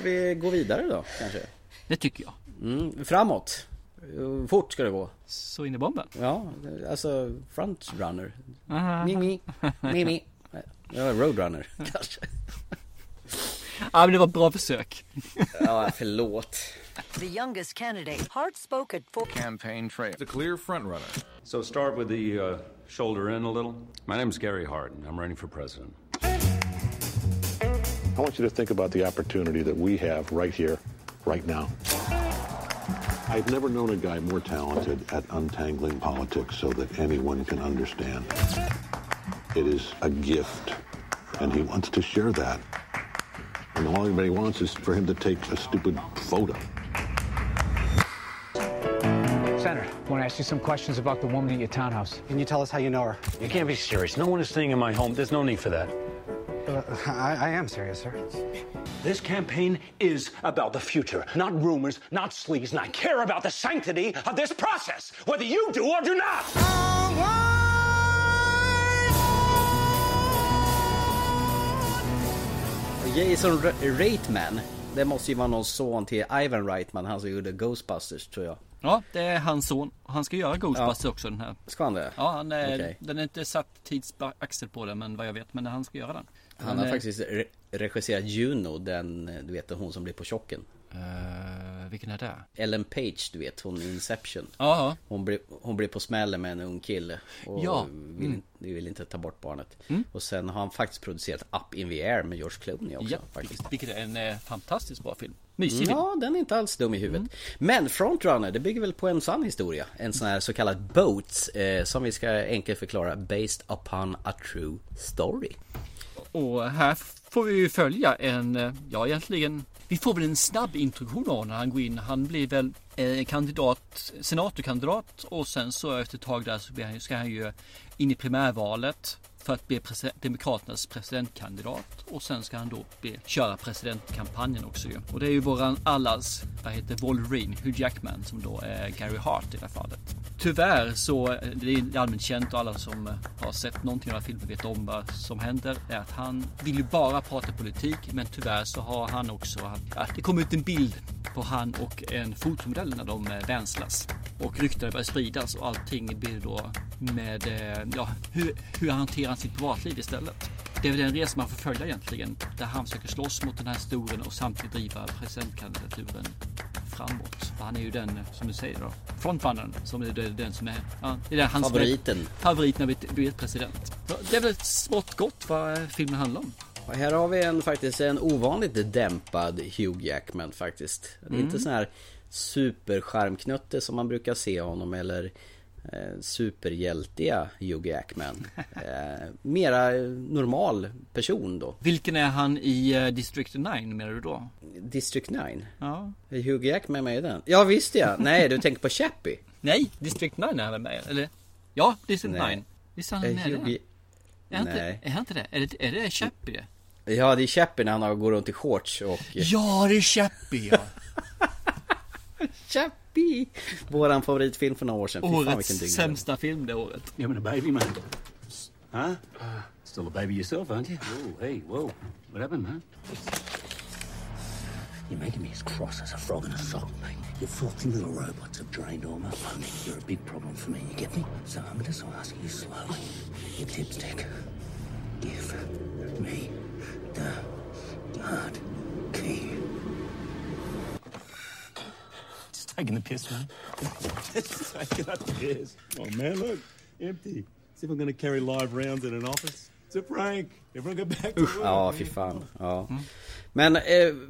Vi gå vidare då kanske? Det tycker jag. Mm, framåt. Fort ska det gå. Så in i bomben. Ja, alltså frontrunner. Mimi, Mimi. Ja, roadrunner kanske. Ja men det var ett bra försök. Ja, förlåt. The youngest candidate, hard spoken for Campaign trail. The clear front runner. So start with the uh, shoulder in a little. My name's Gary Hardin. I'm running for president. I want you to think about the opportunity that we have right here, right now. I've never known a guy more talented at untangling politics so that anyone can understand. It is a gift, and he wants to share that. And all anybody wants is for him to take a stupid photo. Senator, I want to ask you some questions about the woman at your townhouse. Can you tell us how you know her? You can't be serious. No one is staying in my home. There's no need for that. I, I am serious, sir. This campaign is about the future, not rumors, not sleaze, and I care about the sanctity of this process, whether you do or do not. Jason Re- Reitman. Det måste ju vara någon son till Ivan Reitman, han som gjorde Ghostbusters tror jag. Ja, det är hans son. Han ska göra Ghostbusters också den här. Ska han det? Ja, han är, Okej. den är inte satt tidsaxel på det, men vad jag vet. Men han ska göra den. Han Men, har eh, faktiskt re- regisserat Juno, den, du vet hon som blir på chocken. eh, vilken är det? Ellen Page, du vet, hon i Inception. Ja. Hon blir, hon blir på smällen med en ung kille. Och Ja. vill, Mm. vill inte ta bort barnet. Mm. Och sen har han faktiskt producerat Up in the Air med George Clooney också. Ja, faktiskt. vilket är en eh, fantastiskt bra film. Mysig film. Ja, den är inte alls dum i huvudet. Men Frontrunner, det bygger väl på en sann historia. En sån här så kallad Boats, eh, som vi ska enkelt förklara, based upon a true story. Och här får vi ju följa en, eh, ja egentligen, vi får väl en snabb introduktion av när han går in. Han blir väl eh, kandidat, senatorkandidat och sen så efter ett tag där så blir han, ska han ju in i primärvalet för att bli president, Demokraternas presidentkandidat och sen ska han då be, köra presidentkampanjen också ju. Och det är ju våran allas, vad heter Wolverine, Hugh Jackman som då är Gary Hart i det här fallet. Tyvärr så, eh, det är allmänt känt och alla som eh, har sett någonting av den här filmen vet om vad som händer. Är att han vill ju bara prata politik men tyvärr så har han också, ja, det kom ut en bild på han och en fotomodell när de eh, vänslas. Och ryktena börjar spridas och allting blir då med, eh, ja, hur, hur han hanterar sitt privatliv istället. Det är väl den resa man får följa egentligen. Där han försöker slåss mot den här historien och samtidigt driva presidentkandidaturen framåt. För han är ju den, som du säger då, frontrunnern. Som är den, den som är, ja, det är den, hans Favoriten. Favoriten vi blir president. Så Det är väl smått gott vad filmen handlar om. Och här har vi en faktiskt en ovanligt dämpad Hugh Jackman faktiskt. Det är Mm. inte sån här superskärmknutte som man brukar se honom eller eh, superhjältiga Hugh Jackman. Eh, mera normal person då. Vilken är han i eh, District 9 menar du då? District 9? Ja. Är Hugh Jackman med i den? Ja visst ja! Nej du tänker på Chappie? Nej, District 9 är han med eller? Ja, District Nej. 9. Visst är han med Hugh- den? Är han, inte, Nej. är han inte det? Är det, är det Chappie? Ja det är Chappie när han går runt i shorts och... Ja, det är Chappie ja! Chappie! Våran favoritfilm för några år sedan. Fy fan vilken Årets dygn. sämsta film det året. You having a baby, man? Huh? Still a baby yourself, aren't you? Whoa, hey, whoa. What happened, man? You're making me as cross as a frog in a sock, mate. Your filthy little robots have drained all my money. You're a big problem for me, you get me? So I'm gonna just ask you slowly. You dipstick. Give me the card key. Taking the piss, man. Taking the piss. Oh man, look, empty. See if I'm gonna carry live rounds in an office. It's a prank. Usch, ja fy fan. Ja. Men eh,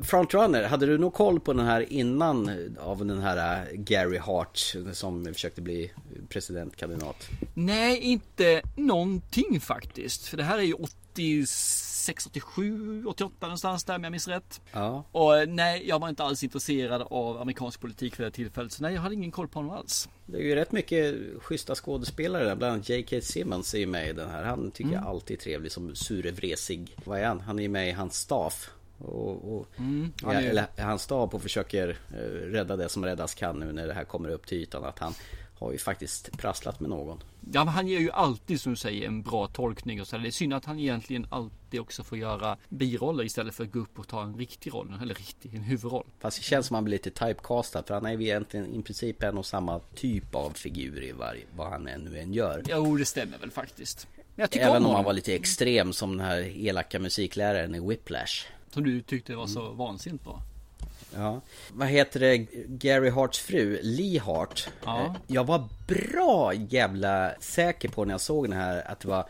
Frontrunner, hade du nog koll på den här innan eh, av den här eh, Gary Hart som försökte bli presidentkandidat? Nej, inte någonting faktiskt. För det här är ju 86, 87, 88 någonstans där om jag minns rätt. Ja. Och eh, nej, jag var inte alls intresserad av amerikansk politik för det här tillfället. Så nej, jag hade ingen koll på honom alls. Det är ju rätt mycket schyssta skådespelare där, bland annat J.K. Simmons är ju med i den här. Han tycker Mm. jag alltid är trevlig som surevresig. Vad är han? Han är med i hans staff. Och, och, Mm, han är eller hans stab och försöker eh, rädda det som räddas kan nu när det här kommer upp till ytan. Att han har ju faktiskt prasslat med någon. Ja, men han ger ju alltid som du säger en bra tolkning och så. Det är synd att han egentligen alltid också får göra biroller istället för att gå upp och ta en riktig roll. Eller riktig, en huvudroll. Fast det känns som han blir lite typecastad för han är ju egentligen i princip en och samma typ av figur i varje, vad han än nu än gör. Jo, det stämmer väl faktiskt. Men jag tycker Även om honom. han var lite extrem som den här elaka musikläraren i Whiplash. Som du tyckte var så vansinnigt bra. Ja. Vad heter det? Gary Harts fru, Lee Hart. Ja. Eh, Jag var bra jävla säker på när jag såg den här att det var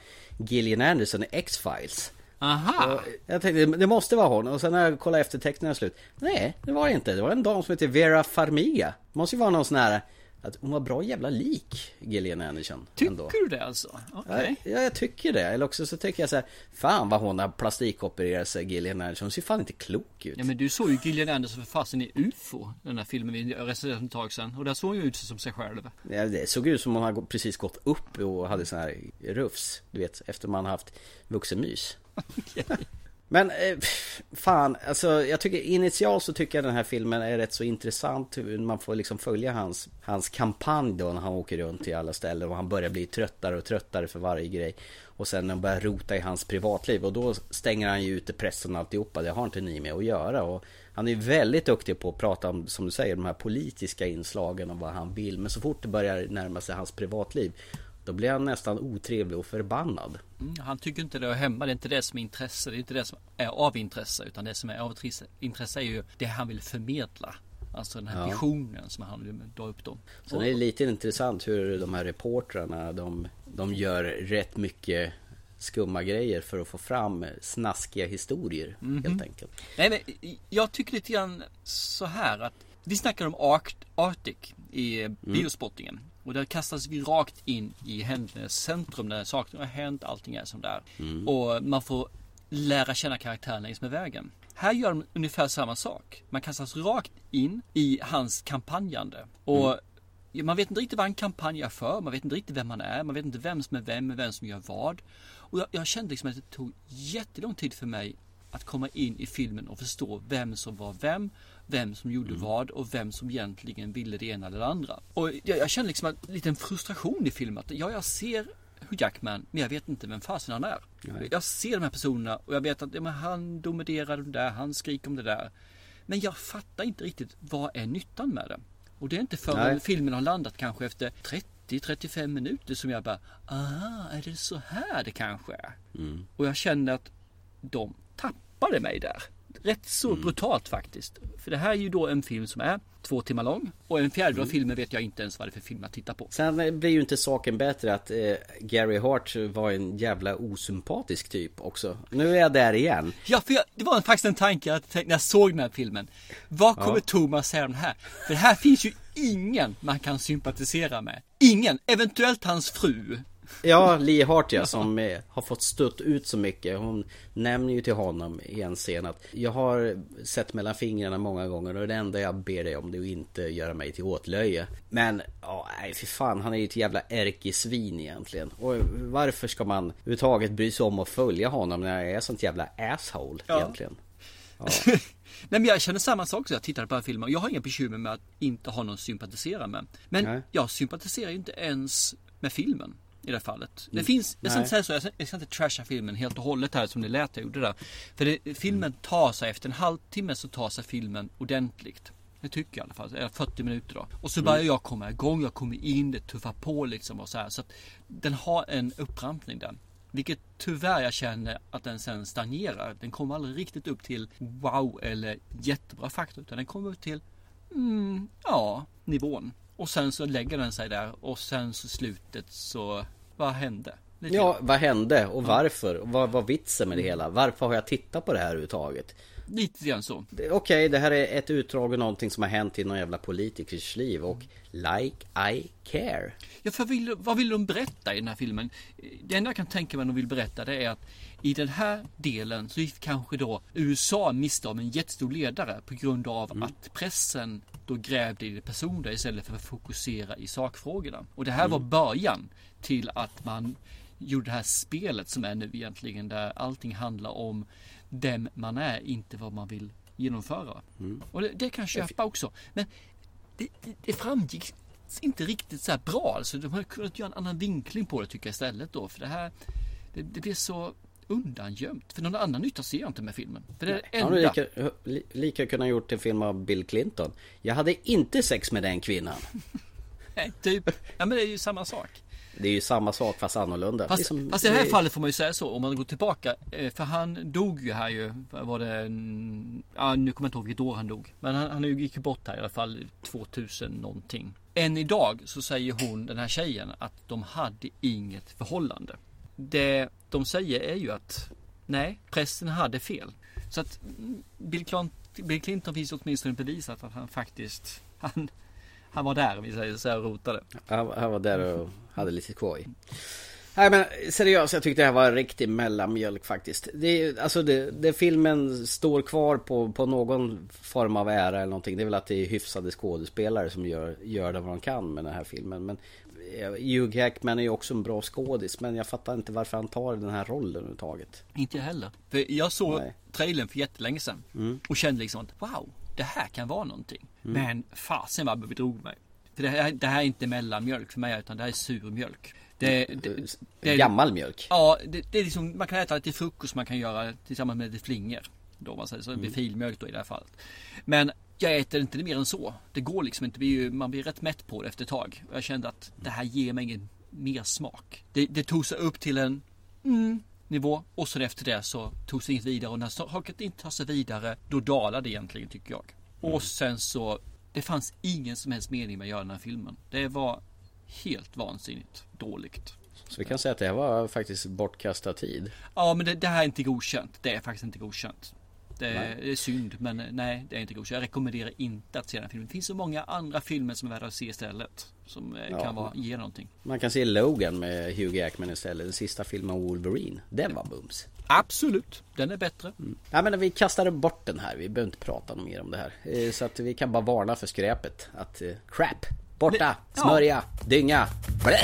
Gillian Anderson i X-Files. Aha! Och jag tänkte, det måste vara hon. Och sen när jag kollade efter texten slut. Nej, det var det inte. Det var en dam som heter Vera Farmiga. Det måste ju vara någon sån här att hon var bra jävla lik Gillian Anderson. Tycker ändå. du det alltså? Okej. Ja, jag tycker det. Eller också så tycker jag så här, fan vad hon har plastikopererat sig Gillian Anderson. Hon ser fan inte klok ut. Ja men du såg ju Gillian Anderson för fasen i UFO. Den här filmen vi recenserade för ett tag sedan. Och där såg hon ju ut som sig själv. Ja, det såg ut som hon hade precis gått upp och hade sån här rufs. Du vet, efter man haft vuxenmys. Men eh, fan, alltså jag tycker initialt så tycker jag den här filmen är rätt så intressant. Hur Man får liksom följa hans, hans kampanj då när han åker runt till alla ställen och han börjar bli tröttare och tröttare för varje grej. Och sen när han börjar rota i hans privatliv och då stänger han ju ute pressen och alltihopa. Det har inte ni med att göra. Och han är väldigt duktig på att prata om, som du säger, de här politiska inslagen och vad han vill. Men så fort det börjar närma sig hans privatliv då blir han nästan otrevlig och förbannad. Mm, han tycker inte det är hemma. Det är inte det som är intresse. Det är inte det som är av intresse. Utan det som är av intresse är ju det han vill förmedla. Alltså den här Ja. visionen som han vill dra upp dem. Sen är det lite intressant hur de här reportrarna de, de gör rätt mycket skumma grejer för att få fram snaskiga historier Mhm. helt enkelt. Nej men jag tycker lite grann så här att vi snackar om Arct, Arctic i biospottingen. Och där kastas vi rakt in i händelsernas centrum där saker har hänt, allting är som där. Mm. Och man får lära känna karaktären längs med vägen. Här gör de ungefär samma sak. Man kastas rakt in i hans kampanjande. Och man vet inte riktigt vad han kampanjar för. Man vet inte riktigt vem han är. Man vet inte vem som är vem, vem som gör vad. Och jag, jag kände liksom att det tog jättelång tid för mig att komma in i filmen och förstå vem som var vem, vem som gjorde vad och vem som egentligen ville det ena eller det andra. Och jag, jag kände liksom en liten frustration i filmen. Att, ja, jag ser Jackman, men jag vet inte vem fasen han är. Nej. Jag ser de här personerna och jag vet att ja, han dominerar det där, han skriker om det där. Men jag fattar inte riktigt vad är nyttan med det. Och det är inte förrän Nej. filmen har landat kanske efter 30-35 minuter som jag bara, aha, är det så här det kanske är? Mm. Och jag kände att de tappade mig där. Rätt så Mm. brutalt faktiskt. För det här är ju då en film som är två timmar lång. Och en fjärdedel Mm. av filmen vet jag inte ens vad det är för film att titta på. Sen blir ju inte saken bättre att eh, Gary Hart var en jävla osympatisk typ också. Nu är jag där igen. Ja, för jag, det var faktiskt en tanke jag tänkte när jag såg den här filmen. Vad kommer Ja. Thomas säga om det här? För här finns ju ingen man kan sympatisera med. Ingen, eventuellt hans fru. Ja, Lee Hart ja, som eh, har fått stött ut så mycket. Hon nämner ju till honom i en scen att jag har sett mellan fingrarna många gånger och det enda jag ber dig om det är att inte göra mig till åtlöje. Men, ja, nej för fan, han är ju ett jävla ärkesvin egentligen. Och varför ska man överhuvudtaget bry sig om att följa honom när jag är sånt jävla asshole Ja. egentligen? Ja. Nej men jag känner samma sak så jag tittade på den här filmen. Jag har inga bekymmer med att inte ha någon att sympatisera med. Men Nej. jag sympatiserar ju inte ens med filmen. I det här fallet. Det Mm. finns, jag ska inte säga så, jag ska, jag ska inte trasha filmen helt och hållet här som det lät jag gjorde där. För det, filmen tar sig, efter en halvtimme så tar sig filmen ordentligt. Det tycker jag i alla fall, eller 40 minuter då. Och så Mm. börjar jag komma igång, jag kommer in, det tuffar på liksom och så här. Så att den har en upprampning den. Vilket tyvärr jag känner att den sen stagnerar. Den kommer aldrig riktigt upp till wow eller jättebra faktor. Utan den kommer upp till mm, ja, nivån. Och sen så lägger den sig där och sen så slutet så vad hände? Lite Ja, vad hände och varför? Och vad var vitsen med det hela? Varför har jag tittat på det här överhuvudtaget? Lite grann så. Okej, det här är ett utdrag av någonting som har hänt i någon jävla politikers liv och like I care. Ja, för vill, vad vill de berätta i den här filmen? Det enda jag kan tänka mig de vill berätta det är att i den här delen så gick kanske då USA miste om en jättestor ledare på grund av att pressen då grävde i det personliga istället för att fokusera i sakfrågorna. Och det här var början till att man gjorde det här spelet som är nu egentligen där allting handlar om vem man är, inte vad man vill genomföra. Och det, det kan jag köpa också. Men det, det, det framgick inte riktigt så bra. Alltså, de hade kunnat göra en annan vinkling på det tycker jag istället då. För det här, det, det blev så undangömt. För någon annan nytta ser jag inte med filmen. För det är det Han enda. lika, li- lika kunnat gjort en film av Bill Clinton. Jag hade inte sex med den kvinnan. Nej, typ. Ja men det är ju samma sak. Det är ju samma sak fast annorlunda. Fast, Liksom, fast i det här det- fallet får man ju säga så om man går tillbaka. eh, För han dog ju här ju. Var det ja, nu kommer jag inte ihåg vilket år han dog. Men han, han gick ju bort här i alla fall 2000 någonting. Än idag så säger hon, den här tjejen, att de hade inget förhållande. Det de säger är ju att nej, pressen hade fel. Så att Bill Clinton, Bill Clinton finns åtminstone bevisat att han faktiskt han, Han var där, vi säger så här, och rotade. Han, han var där och hade lite skoj. Nej men seriöst, jag tyckte det här var en riktig mellanmjölk faktiskt. Det, alltså det, det filmen står kvar på, på någon form av ära eller någonting. Det är väl att det är hyfsade skådespelare som gör, gör det vad de kan med den här filmen. Men Hugh Jackman är ju också en bra skådis. Men jag fattar inte varför han tar den här rollen överhuvudtaget. Inte jag heller. För jag såg Nej. trailern för jättelänge sedan. Mm. Och kände liksom att wow, det här kan vara någonting. Mm. Men fasen vad det bedrog mig. För det här, det här är inte mellanmjölk för mig utan det här är surmjölk. Det, det, det är, Gammal mjölk. Ja, det, det är liksom, man kan äta lite frukost man kan göra tillsammans med lite flingor. Då man säger så, det Mm. filmjölk då i det här fallet. Men jag äter inte mer än så. Det går liksom inte, det blir ju, man blir rätt mätt på det efter ett tag. Och jag kände att det här ger mig ingen mer smak. Det, det tog sig upp till en mm, nivå och sen efter det så togs det inget vidare och när saker inte tar sig vidare då dalar det egentligen tycker jag. Och sen så det fanns ingen som helst mening med att göra den här filmen. Det var helt vansinnigt dåligt. Så vi kan säga att det här var faktiskt bortkastad tid. Ja men det, det här är inte godkänt. Det är faktiskt inte godkänt. Det, Nej. det är synd men nej det är inte godkänt. Jag rekommenderar inte att se den filmen. Det finns så många andra filmer som är värda att se istället. Som eh, Ja. kan vara, ge någonting. Man kan se Logan med Hugh Jackman istället. Den sista filmen Wolverine. Den var bums. Absolut, den är bättre. Ja men vi kastade bort den här. Vi behöver inte prata mer om det här. Eh, Så att vi kan bara varna för skräpet. Att eh, crap, borta, Ja. smörja, dynga, blä.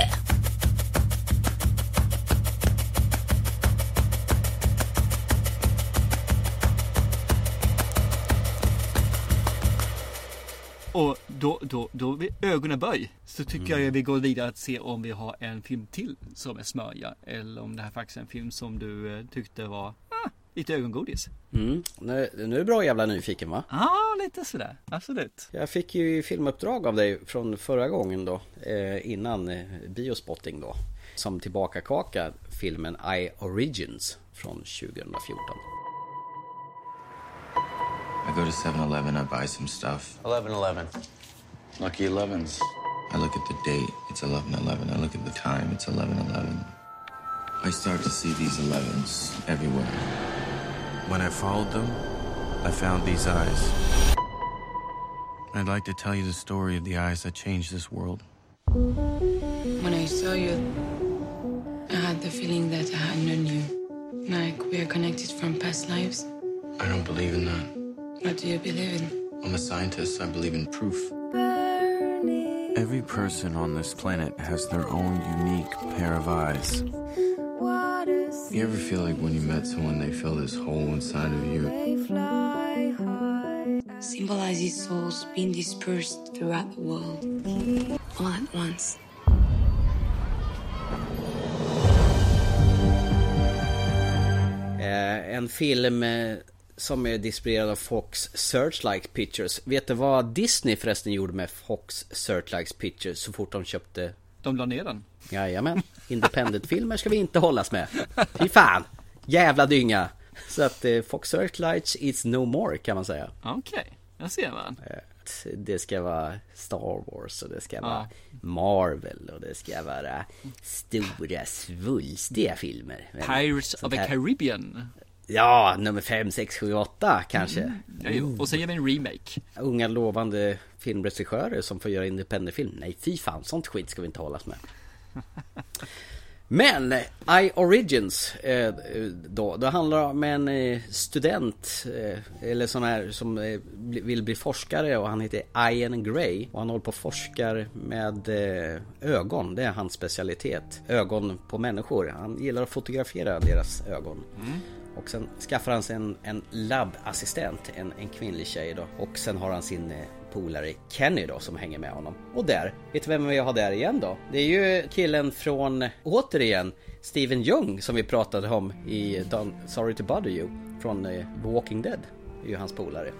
Och då, då, då ögonen böj. Så tycker jag vi går vidare att se om vi har en film till som är smörja. Eller om det här faktiskt är en film som du eh, tyckte var ah, lite ögongodis. Mm. Nu, nu är du bra jävla nyfiken va? Ja, ah, lite sådär. Absolut. Jag fick ju filmuppdrag av dig från förra gången då. Eh, innan eh, biospotting då. Som tillbakakaka filmen I Origins från 2014. I go to 7-Eleven, I buy some stuff. 1111. Lucky 11s. I look at the date, it's 11-11. I look at the time, it's 11-11. I start to see these 11s everywhere. When I followed them, I found these eyes. I'd like to tell you the story of the eyes that changed this world. When I saw you, I had the feeling that I had known you. Like we are connected from past lives. I don't believe in that. What do you believe in? I'm a scientist, I believe in proof. Every person on this planet has their own unique pair of eyes. You ever feel like when you met someone, they fill this hole inside of you? Symbolizes souls being dispersed throughout the world, all at once. Eh, en film eh, som är distribuerad av Fox Searchlight Pictures. Vet du vad Disney förresten gjorde med Fox Searchlight Pictures så fort de köpte? De la ner den. Jajamän. Independent-filmer ska vi inte hållas med. Fy fan! Jävla dynga! Så att eh, Fox Searchlights is no more kan man säga. Okej, jag ser man. Eh, Det ska vara Star Wars och det ska vara Ja. Marvel och det ska vara stora svulstiga filmer. Pirates of the Caribbean. Ja, nummer 5, 6, 7, 8 kanske. Mm. Jo. Och sen gör vi en remake. Unga lovande filmregissörer som får göra independentfilm. Nej, fy fan, sånt skit ska vi inte hållas med. Men I Origins eh, då, då handlar det om en eh, student eh, eller sån här som vill bli forskare och han heter Ian Gray och han håller på och forskar med ögon. Det är hans specialitet. Ögon på människor. Han gillar att fotografera deras ögon. Och sen skaffar han sig en, en labbassistent, en, en kvinnlig tjej då. Och sen har han sin eh, polare Kenny då som hänger med honom. Och där, vet du vem vi har där igen då? Det är ju killen från, återigen, Steven Jung som vi pratade om i Don't, Sorry to bother you. Från The Walking Dead. Det är ju hans polare.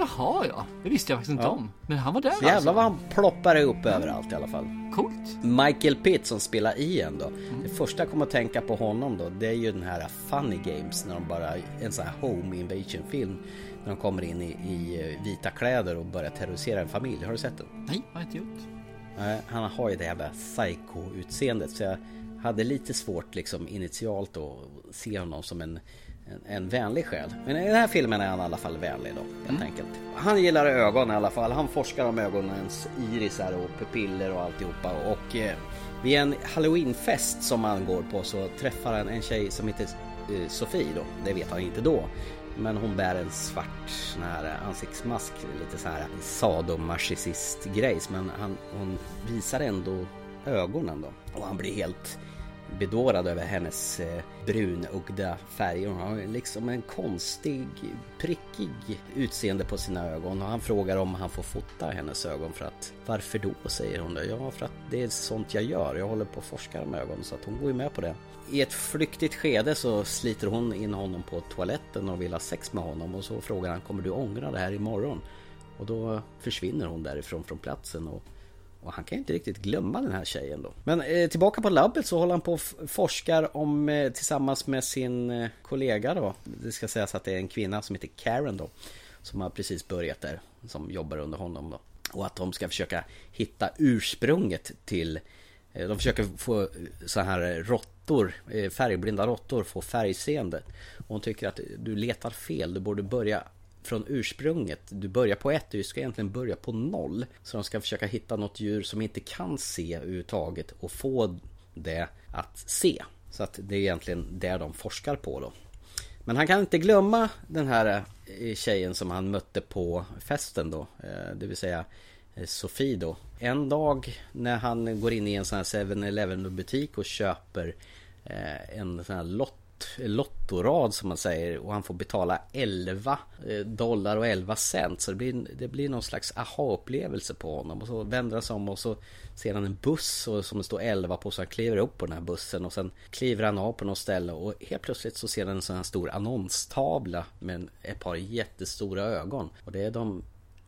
Jaha ja, det visste jag faktiskt inte Ja. om. Men han var där Så jävlar alltså. vad han ploppar upp överallt i alla fall. Coolt. Michael Pitt som spelar Ian då. Det första jag kommer att tänka på honom då det är ju den här Funny Games när de bara, en sån här home invasion film. När de kommer in i, i eh, vita kläder och börjar terrorisera en familj. Har du sett den? Nej, har jag inte gjort. Nej, han har ju det jävla psycho-utseendet så jag hade lite svårt liksom initialt att se honom som en, en, en vänlig själ. Men i den här filmen är han i alla fall vänlig då, helt enkelt. Han gillar ögon i alla fall. Han forskar om ögonens irisar och pupiller och alltihopa. Och eh, vid en halloweenfest som han går på så träffar han en tjej som heter eh, Sofie då. Det vet han inte då. Men hon bär en svart sån här ansiktsmask, lite så här sadomasochisist grejs. Men han, hon visar ändå ögonen då. Och han blir helt bedårad över hennes eh, brunugda färger. Hon har liksom en konstig, prickig utseende på sina ögon. Och han frågar om han får fota hennes ögon för att Varför då? säger hon. Då. Ja, för att det är sånt jag gör. Jag håller på att forska med ögon. Så att hon går ju med på det. I ett flyktigt skede så sliter hon in honom på toaletten och vill ha sex med honom. Och så frågar han Kommer du ångra det här imorgon? Och då försvinner hon därifrån från platsen. Och och han kan inte riktigt glömma den här tjejen då. Men eh, tillbaka på labbet så håller han på och forskar om eh, tillsammans med sin eh, kollega då. Det ska sägas att det är en kvinna som heter Karen då. Som har precis börjat där. Som jobbar under honom då. Och att de ska försöka hitta ursprunget till eh, de försöker få eh, så här eh, råttor, eh, färgblinda råttor, få färgseende. Och hon tycker att du letar fel, du borde börja från ursprunget. Du börjar på ett, du ska egentligen börja på noll. Så de ska försöka hitta något djur som inte kan se överhuvudtaget och få det att se. Så att det är egentligen det de forskar på då. Men han kan inte glömma den här eh, tjejen som han mötte på festen då. Eh, det vill säga eh, Sofie då. En dag när han går in i en sån här 7-Eleven butik och köper en sån här lott lottorad som man säger och han får betala 11 eh, dollar och 11 cent. Så det blir, det blir någon slags aha-upplevelse på honom. Och så vänder han sig om och så ser han en buss och, som det står 11 på så han kliver upp på den här bussen och sen kliver han av på något ställe och helt plötsligt så ser han en sån här stor annonstavla med ett par jättestora ögon. Och det är de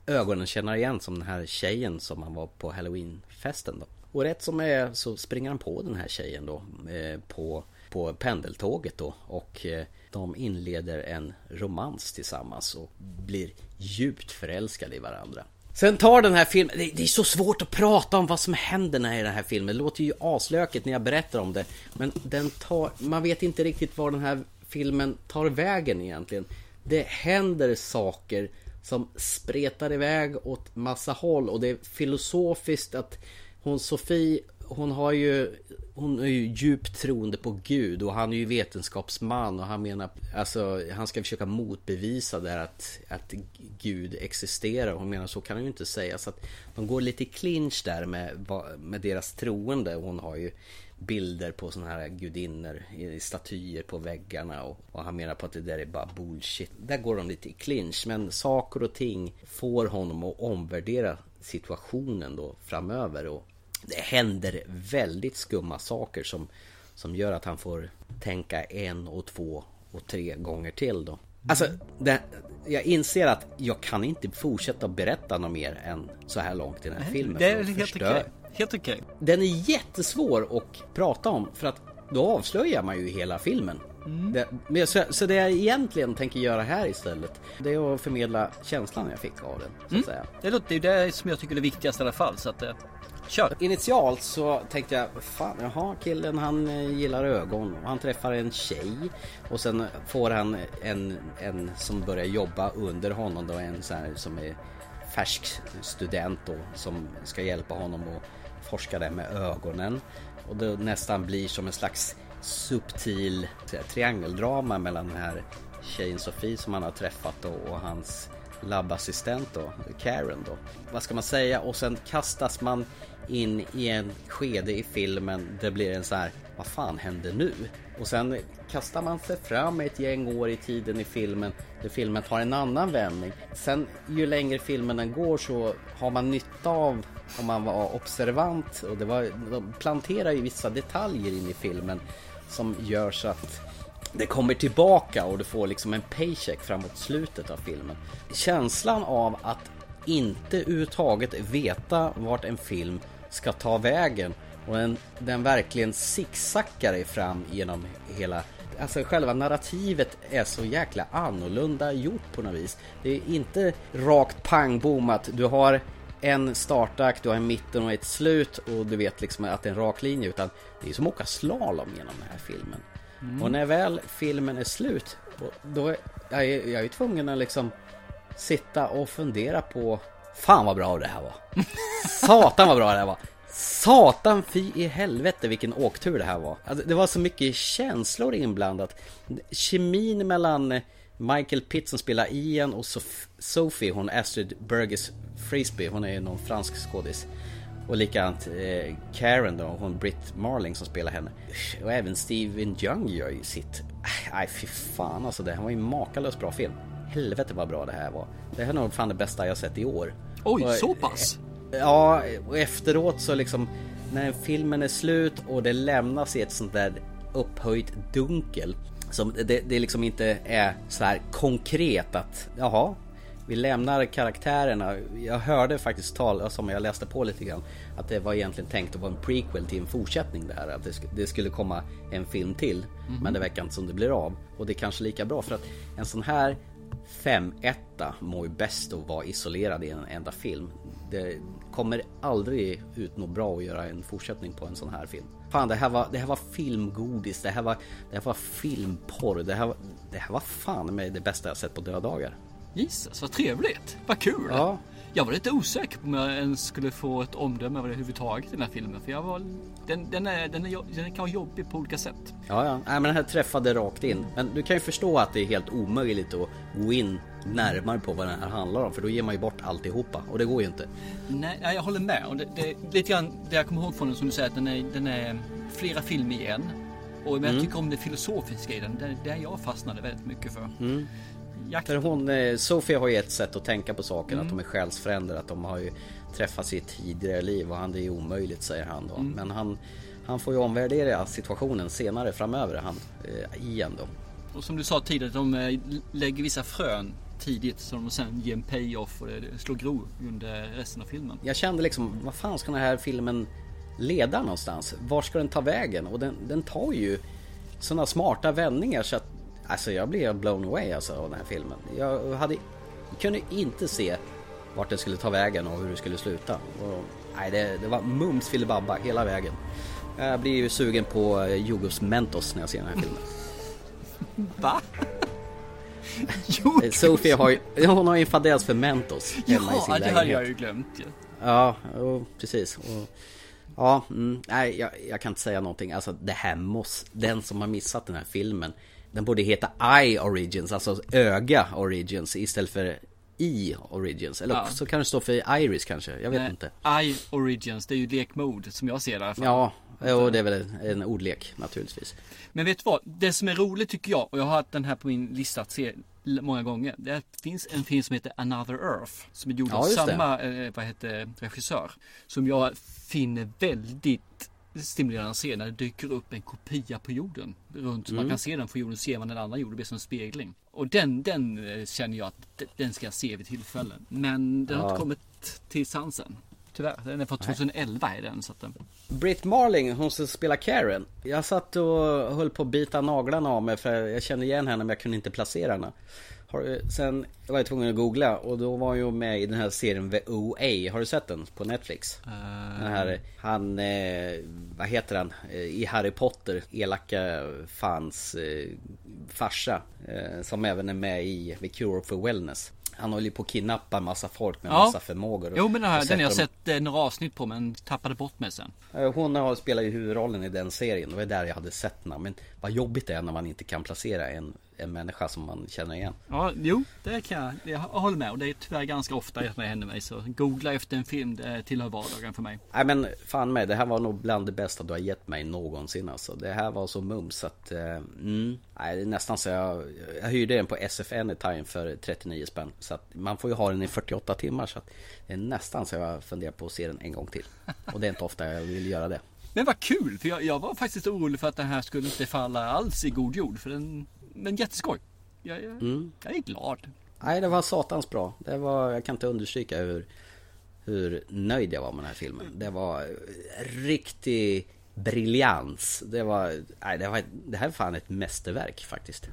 ögonen känner igen som den här tjejen som han var på halloweenfesten då. Och rätt som är så springer han på den här tjejen då eh, på på pendeltåget då och eh, de inleder en romans tillsammans och blir djupt förälskade i varandra. Sen tar den här filmen, det är så svårt att prata om vad som händer i den här filmen. Det låter ju aslökigt när jag berättar om det. Men den tar, man vet inte riktigt var den här filmen tar vägen egentligen. Det händer saker som spretar iväg åt massa håll och det är filosofiskt att hon Sofie hon har ju hon är ju djupt troende på Gud och han är ju vetenskapsman och han menar Alltså han ska försöka motbevisa det här att, att Gud existerar. Hon menar så kan han ju inte säga. Så att de går lite i clinch där med, med deras troende. Hon har ju bilder på sådana här gudinnor i statyer på väggarna och, och, han menar på att det där är bara bullshit. Där går de lite i clinch men saker och ting får honom att omvärdera situationen då framöver och det händer väldigt skumma saker som, som gör att han får tänka en och två och tre gånger till då. Alltså, det, jag inser att jag kan inte fortsätta berätta något mer än så här långt i den här Nej, filmen. Det är helt okej. Helt okej. Den är jättesvår att prata om för att då avslöjar man ju hela filmen. Mm. Det, så, så, det jag egentligen tänker göra här istället Det är att förmedla känslan jag fick av den så att mm. säga. Det låter ju det som jag tycker är det viktigaste i alla fall så att eh, Kör! Initialt så tänkte jag, fan jaha killen han eh, gillar ögon och han träffar en tjej och sen får han en, en som börjar jobba under honom då, en sån här som är färsk student då som ska hjälpa honom att forska det med ögonen och det nästan blir som en slags subtil triangeldrama mellan den här tjejen Sofie som han har träffat då, och hans labbassistent då, Karen då. Vad ska man säga? Och sen kastas man in i en skede i filmen det blir en så här, vad fan händer nu? Och sen kastar man sig fram ett gäng år i tiden i filmen där filmen tar en annan vändning. Sen ju längre filmen den går så har man nytta av om man var observant och det var, de planterar ju vissa detaljer in i filmen som gör så att det kommer tillbaka och du får liksom en paycheck framåt slutet av filmen. Känslan av att inte överhuvudtaget veta vart en film ska ta vägen och den, den verkligen zigzaggar fram genom hela Alltså själva narrativet är så jäkla annorlunda gjort på något vis. Det är inte rakt pang bom att du har en startakt, du har en mitten och ett slut och du vet liksom att det är en rak linje utan det är som att åka slalom genom den här filmen. Mm. Och när väl filmen är slut då, är- jag, jag är tvungen att liksom sitta och fundera på Fan vad bra det här var. Satan vad bra det här var. Satan fy i helvete vilken åktur det här var. Alltså, det var så mycket känslor inblandat. Kemin mellan Michael Pitt som spelar Ian och Sophie, hon Astrid Burgess Frisbee, hon är ju någon fransk skådis. Och likadant eh, Karen då, hon Britt Marling som spelar henne. Och även Steven Young gör ju sitt. Äh, nej fy fan alltså, det här var ju en makalöst bra film. Helvete vad bra det här var. Det här är nog fan det bästa jag sett i år. Oj, Och, så pass? Ja, och efteråt så liksom när filmen är slut och det lämnas i ett sånt där upphöjt dunkel. Som det, det liksom inte är så här konkret att jaha, vi lämnar karaktärerna. Jag hörde faktiskt tal, som jag läste på lite grann, att det var egentligen tänkt att vara en prequel till en fortsättning det här. Att det, det skulle komma en film till. Mhm. Men det verkar inte som det blir av. Och det är kanske lika bra för att en sån här 5-1 mår ju bäst att vara isolerad i en enda film. Det kommer aldrig ut något bra att göra en fortsättning på en sån här film. Fan, det här var, det här var filmgodis, det här var, det här var filmporr, det här, det här var fan med det bästa jag sett på dödagar. Jesus, vad trevligt. Vad kul. Ja. Jag var lite osäker på om jag ens skulle få ett omdöme överhuvudtaget i den här filmen. För jag var, den, den, är, den, är, den kan vara jobbig på olika sätt. Ja, ja. Nej, men den här träffade rakt in. Men du kan ju förstå att det är helt omöjligt att gå in närmare på vad den här handlar om. För då ger man ju bort alltihopa. Och det går ju inte. Nej, jag håller med. Och det, det, lite grann det jag kommer ihåg från den som du säger att den är, den är flera filmer i en. Och men jag Mm. tycker om det filosofiska i den. Det, det jag fastnade väldigt mycket för. Mm. Jakt- För hon, eh, Sofia har ju ett sätt att tänka på saker, Mm. att de är själsfränder, att de har ju träffats i ett tidigare liv och han det är omöjligt säger han då. Mm. Men han, han får ju omvärdera situationen senare framöver, han eh, Ian då. Och som du sa tidigare, de eh, lägger vissa frön tidigt som de sen ger en payoff och det slår gro under resten av filmen. Jag kände liksom, vad fan ska den här filmen leda någonstans? Var ska den ta vägen? Och den, den tar ju sådana smarta vändningar så att Alltså jag blev blown away alltså av den här filmen. Jag hade, kunde inte se vart den skulle ta vägen och hur det skulle sluta. Och, nej, det, det var mums filibabba hela vägen. Jag blir ju sugen på eh, Jugos Mentos när jag ser den här filmen. Va? Eh, Sofia har ju, hon har ju en fadäs för Mentos hemma i sin Ja, det hade lägenhet. jag ju glömt ju. Ja, och precis. Och, ja, mm, nej, jag, jag kan inte säga någonting. Alltså det här måste, den som har missat den här filmen, den borde heta Eye Origins, alltså öga Origins istället för I Origins. Eller Ja. så kan det stå för Iris kanske, jag vet Nej, inte. I Origins, det är ju lekmode som jag ser det i alla fall. Ja, jo, det är väl en, ordlek naturligtvis. Men vet du vad? Det som är roligt tycker jag, och jag har haft den här på min lista att se många gånger. Det finns en film som heter Another Earth. Som är gjord Ja, av samma eh, vad heter, regissör. Som jag finner väldigt stimulerande att se när det dyker upp en kopia på jorden. Runt så man Mm. kan se den från jorden, ser man den andra jorden, det blir som en spegling. Och den, den eh, känner jag att den ska jag se vid tillfällen. Men den har Ja. inte kommit till sansen. Tyvärr, den är från 2011 är den. Så att, den- Britt Marling, hon som spelar Karen. Jag satt och höll på att bita naglarna av mig för jag kände igen henne men jag kunde inte placera henne. Har, sen var jag tvungen att googla och då var jag med i den här serien The OA. Har du sett den på Netflix? Den här, han, eh, vad heter han? Eh, I Harry Potter, elaka fans eh, farsa. Eh, som även är med i The Cure for Wellness. Han håller ju på att kidnappa en massa folk med Ja. massa förmågor. Jo men den, här, den har jag dem- sett eh, några avsnitt på men tappade bort mig sen. Hon har spelar ju huvudrollen i den serien. Det var där jag hade sett henne. Men vad jobbigt det är när man inte kan placera en, en människa som man känner igen. Ja, jo, det kan jag. Jag håller med och det är tyvärr ganska ofta det händer mig. Så googla efter en film, det tillhör vardagen för mig. Nej men fan med, det här var nog bland det bästa du har gett mig någonsin alltså. Det här var så mums att... Eh, mm, nej, det är nästan så jag... Jag hyrde den på SF Anytime för 39 spänn. Så att man får ju ha den i 48 timmar. Så att det är nästan så jag funderar på att se den en gång till. Och det är inte ofta jag vill göra det. Men vad kul, för jag, jag var faktiskt orolig för att den här skulle inte falla alls i god jord. För den, men jätteskoj. Jag, jag, Mm. jag är glad. Nej, det var satans bra. Det var, jag kan inte understryka hur, hur nöjd jag var med den här filmen. Det var riktig briljans. Det var, nej, det var, det här är fan ett mästerverk faktiskt.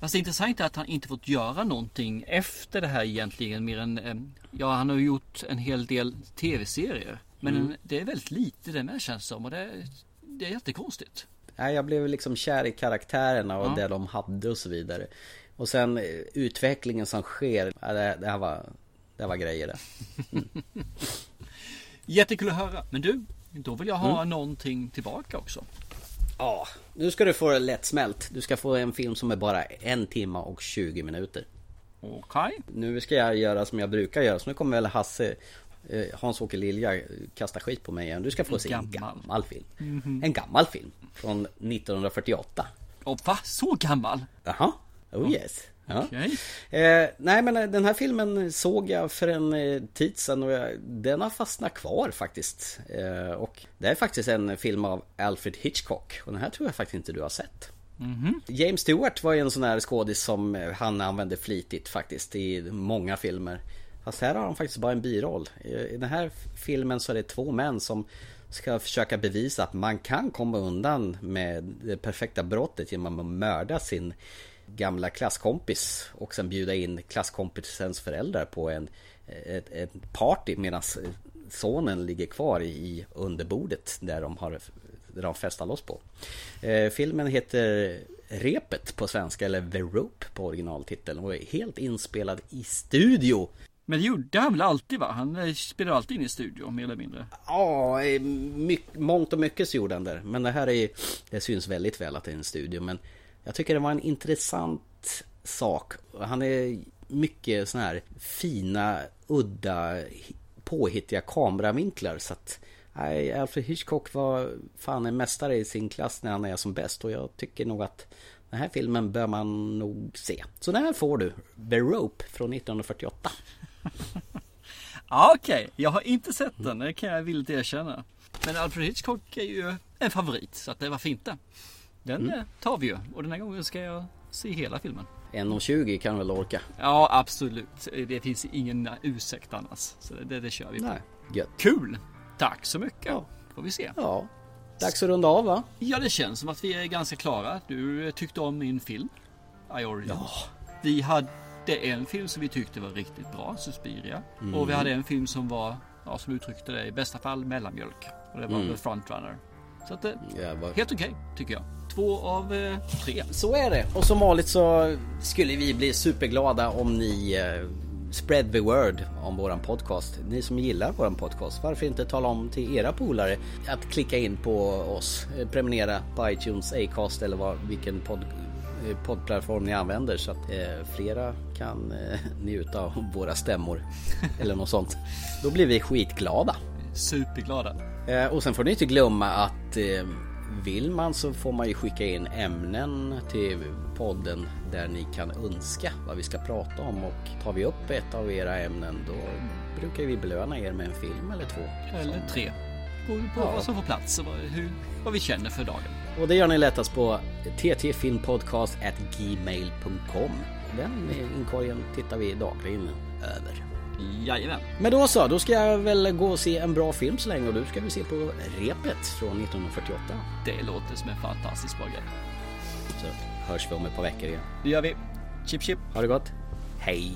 Fast det intressanta är att han inte fått göra någonting efter det här egentligen. Mer än, eh, ja han har gjort en hel del tv-serier. Men Mm. det är väldigt lite det med känns som. Och det, det är jättekonstigt. Nej, jag blev liksom kär i karaktärerna och Ja. det de hade och så vidare. Och sen eh, utvecklingen som sker, det, det här var, det här var grejer det. Jättekul att höra. Men du, då vill jag ha Mm. någonting tillbaka också. Ja, nu ska du få det lättsmält. Du ska få en film som är bara en timme och 20 minuter. Okej. Nu ska jag göra som jag brukar göra, så nu kommer väl Hasse Hans-Åke Lilja kasta skit på mig igen. Du ska få se en gammal. film. Mhm. En gammal film. Från 1948. Och va? Så gammal? Jaha, oh yes. Ja. Okej. Eh, nej men eh, den här filmen såg jag för en eh, tid sedan och jag, den har fastnat kvar faktiskt. Eh, och det är faktiskt en film av Alfred Hitchcock och den här tror jag faktiskt inte du har sett. Mhm. James Stewart var ju en sån här skådis som eh, han använde flitigt faktiskt i många filmer. Fast här har han faktiskt bara en biroll. I den här filmen så är det två män som ska försöka bevisa att man kan komma undan med det perfekta brottet genom att mörda sin gamla klasskompis och sen bjuda in klasskompisens föräldrar på en, ett, ett party medan sonen ligger kvar i underbordet där de har där de festar loss på. Eh, filmen heter Repet på svenska eller The Rope på originaltiteln och är helt inspelad i studio. Men det gjorde han väl alltid va? Han spelade spelar alltid in i studio mer eller mindre. Ja, i mycket, mångt och mycket så gjorde han där. Men det här är Det syns väldigt väl att det är en studio men Jag tycker det var en intressant sak. Han är mycket sån här fina, udda, påhittiga kameravinklar så att Nej, Alfred Hitchcock var fan en mästare i sin klass när han är som bäst och jag tycker nog att den här filmen bör man nog se. Så den här får du, The Rope från 1948. Ja, Okej, jag har inte sett den, det kan jag villigt erkänna. Men Alfred Hitchcock är ju en favorit, så att det var fint det. Den Mm. eh, tar vi ju och den här gången ska jag se hela filmen. 1.20 kan väl orka? Ja, absolut. Det finns ingen ursäkt annars. Så det, det kör vi på. Nej, gött. Kul! Tack så mycket. Får vi se. Ja. Dags att runda av va? Ja, det känns som att vi är ganska klara. Du tyckte om min film. I Origin. Vi hade en film som vi tyckte var riktigt bra, Suspiria. Mm. Och vi hade en film som var, ja, som uttryckte det, i bästa fall mellanmjölk. Och det var Mm. The Frontrunner. Så att det, Jävlar. helt okej, tycker jag. Två av eh, tre. Så är det. Och som vanligt så skulle vi bli superglada om ni eh, spread the word om våran podcast. Ni som gillar våran podcast, varför inte tala om till era polare att klicka in på oss, eh, prenumerera på iTunes, Acast eller vad, vilken podd, eh, poddplattform ni använder så att eh, flera kan eh, njuta av våra stämmor eller något sånt. Då blir vi skitglada. Superglada. Eh, och sen får ni inte glömma att eh, vill man så får man ju skicka in ämnen till podden där ni kan önska vad vi ska prata om och tar vi upp ett av era ämnen då brukar vi belöna er med en film eller två. Eller tre. Beroende på Ja. vad som får plats och vad, hur, vad vi känner för dagen. Och det gör ni lättast på ttfilmpodcast@gmail.com. Den inkorgen tittar vi dagligen över. Jajamän. Men då så, då ska jag väl gå och se en bra film så länge och du ska vi se på Repet från 1948. Det låter som en fantastisk bra grej. Så hörs vi om ett par veckor igen. Det gör vi. Chip chip. Ha det gott. Hej!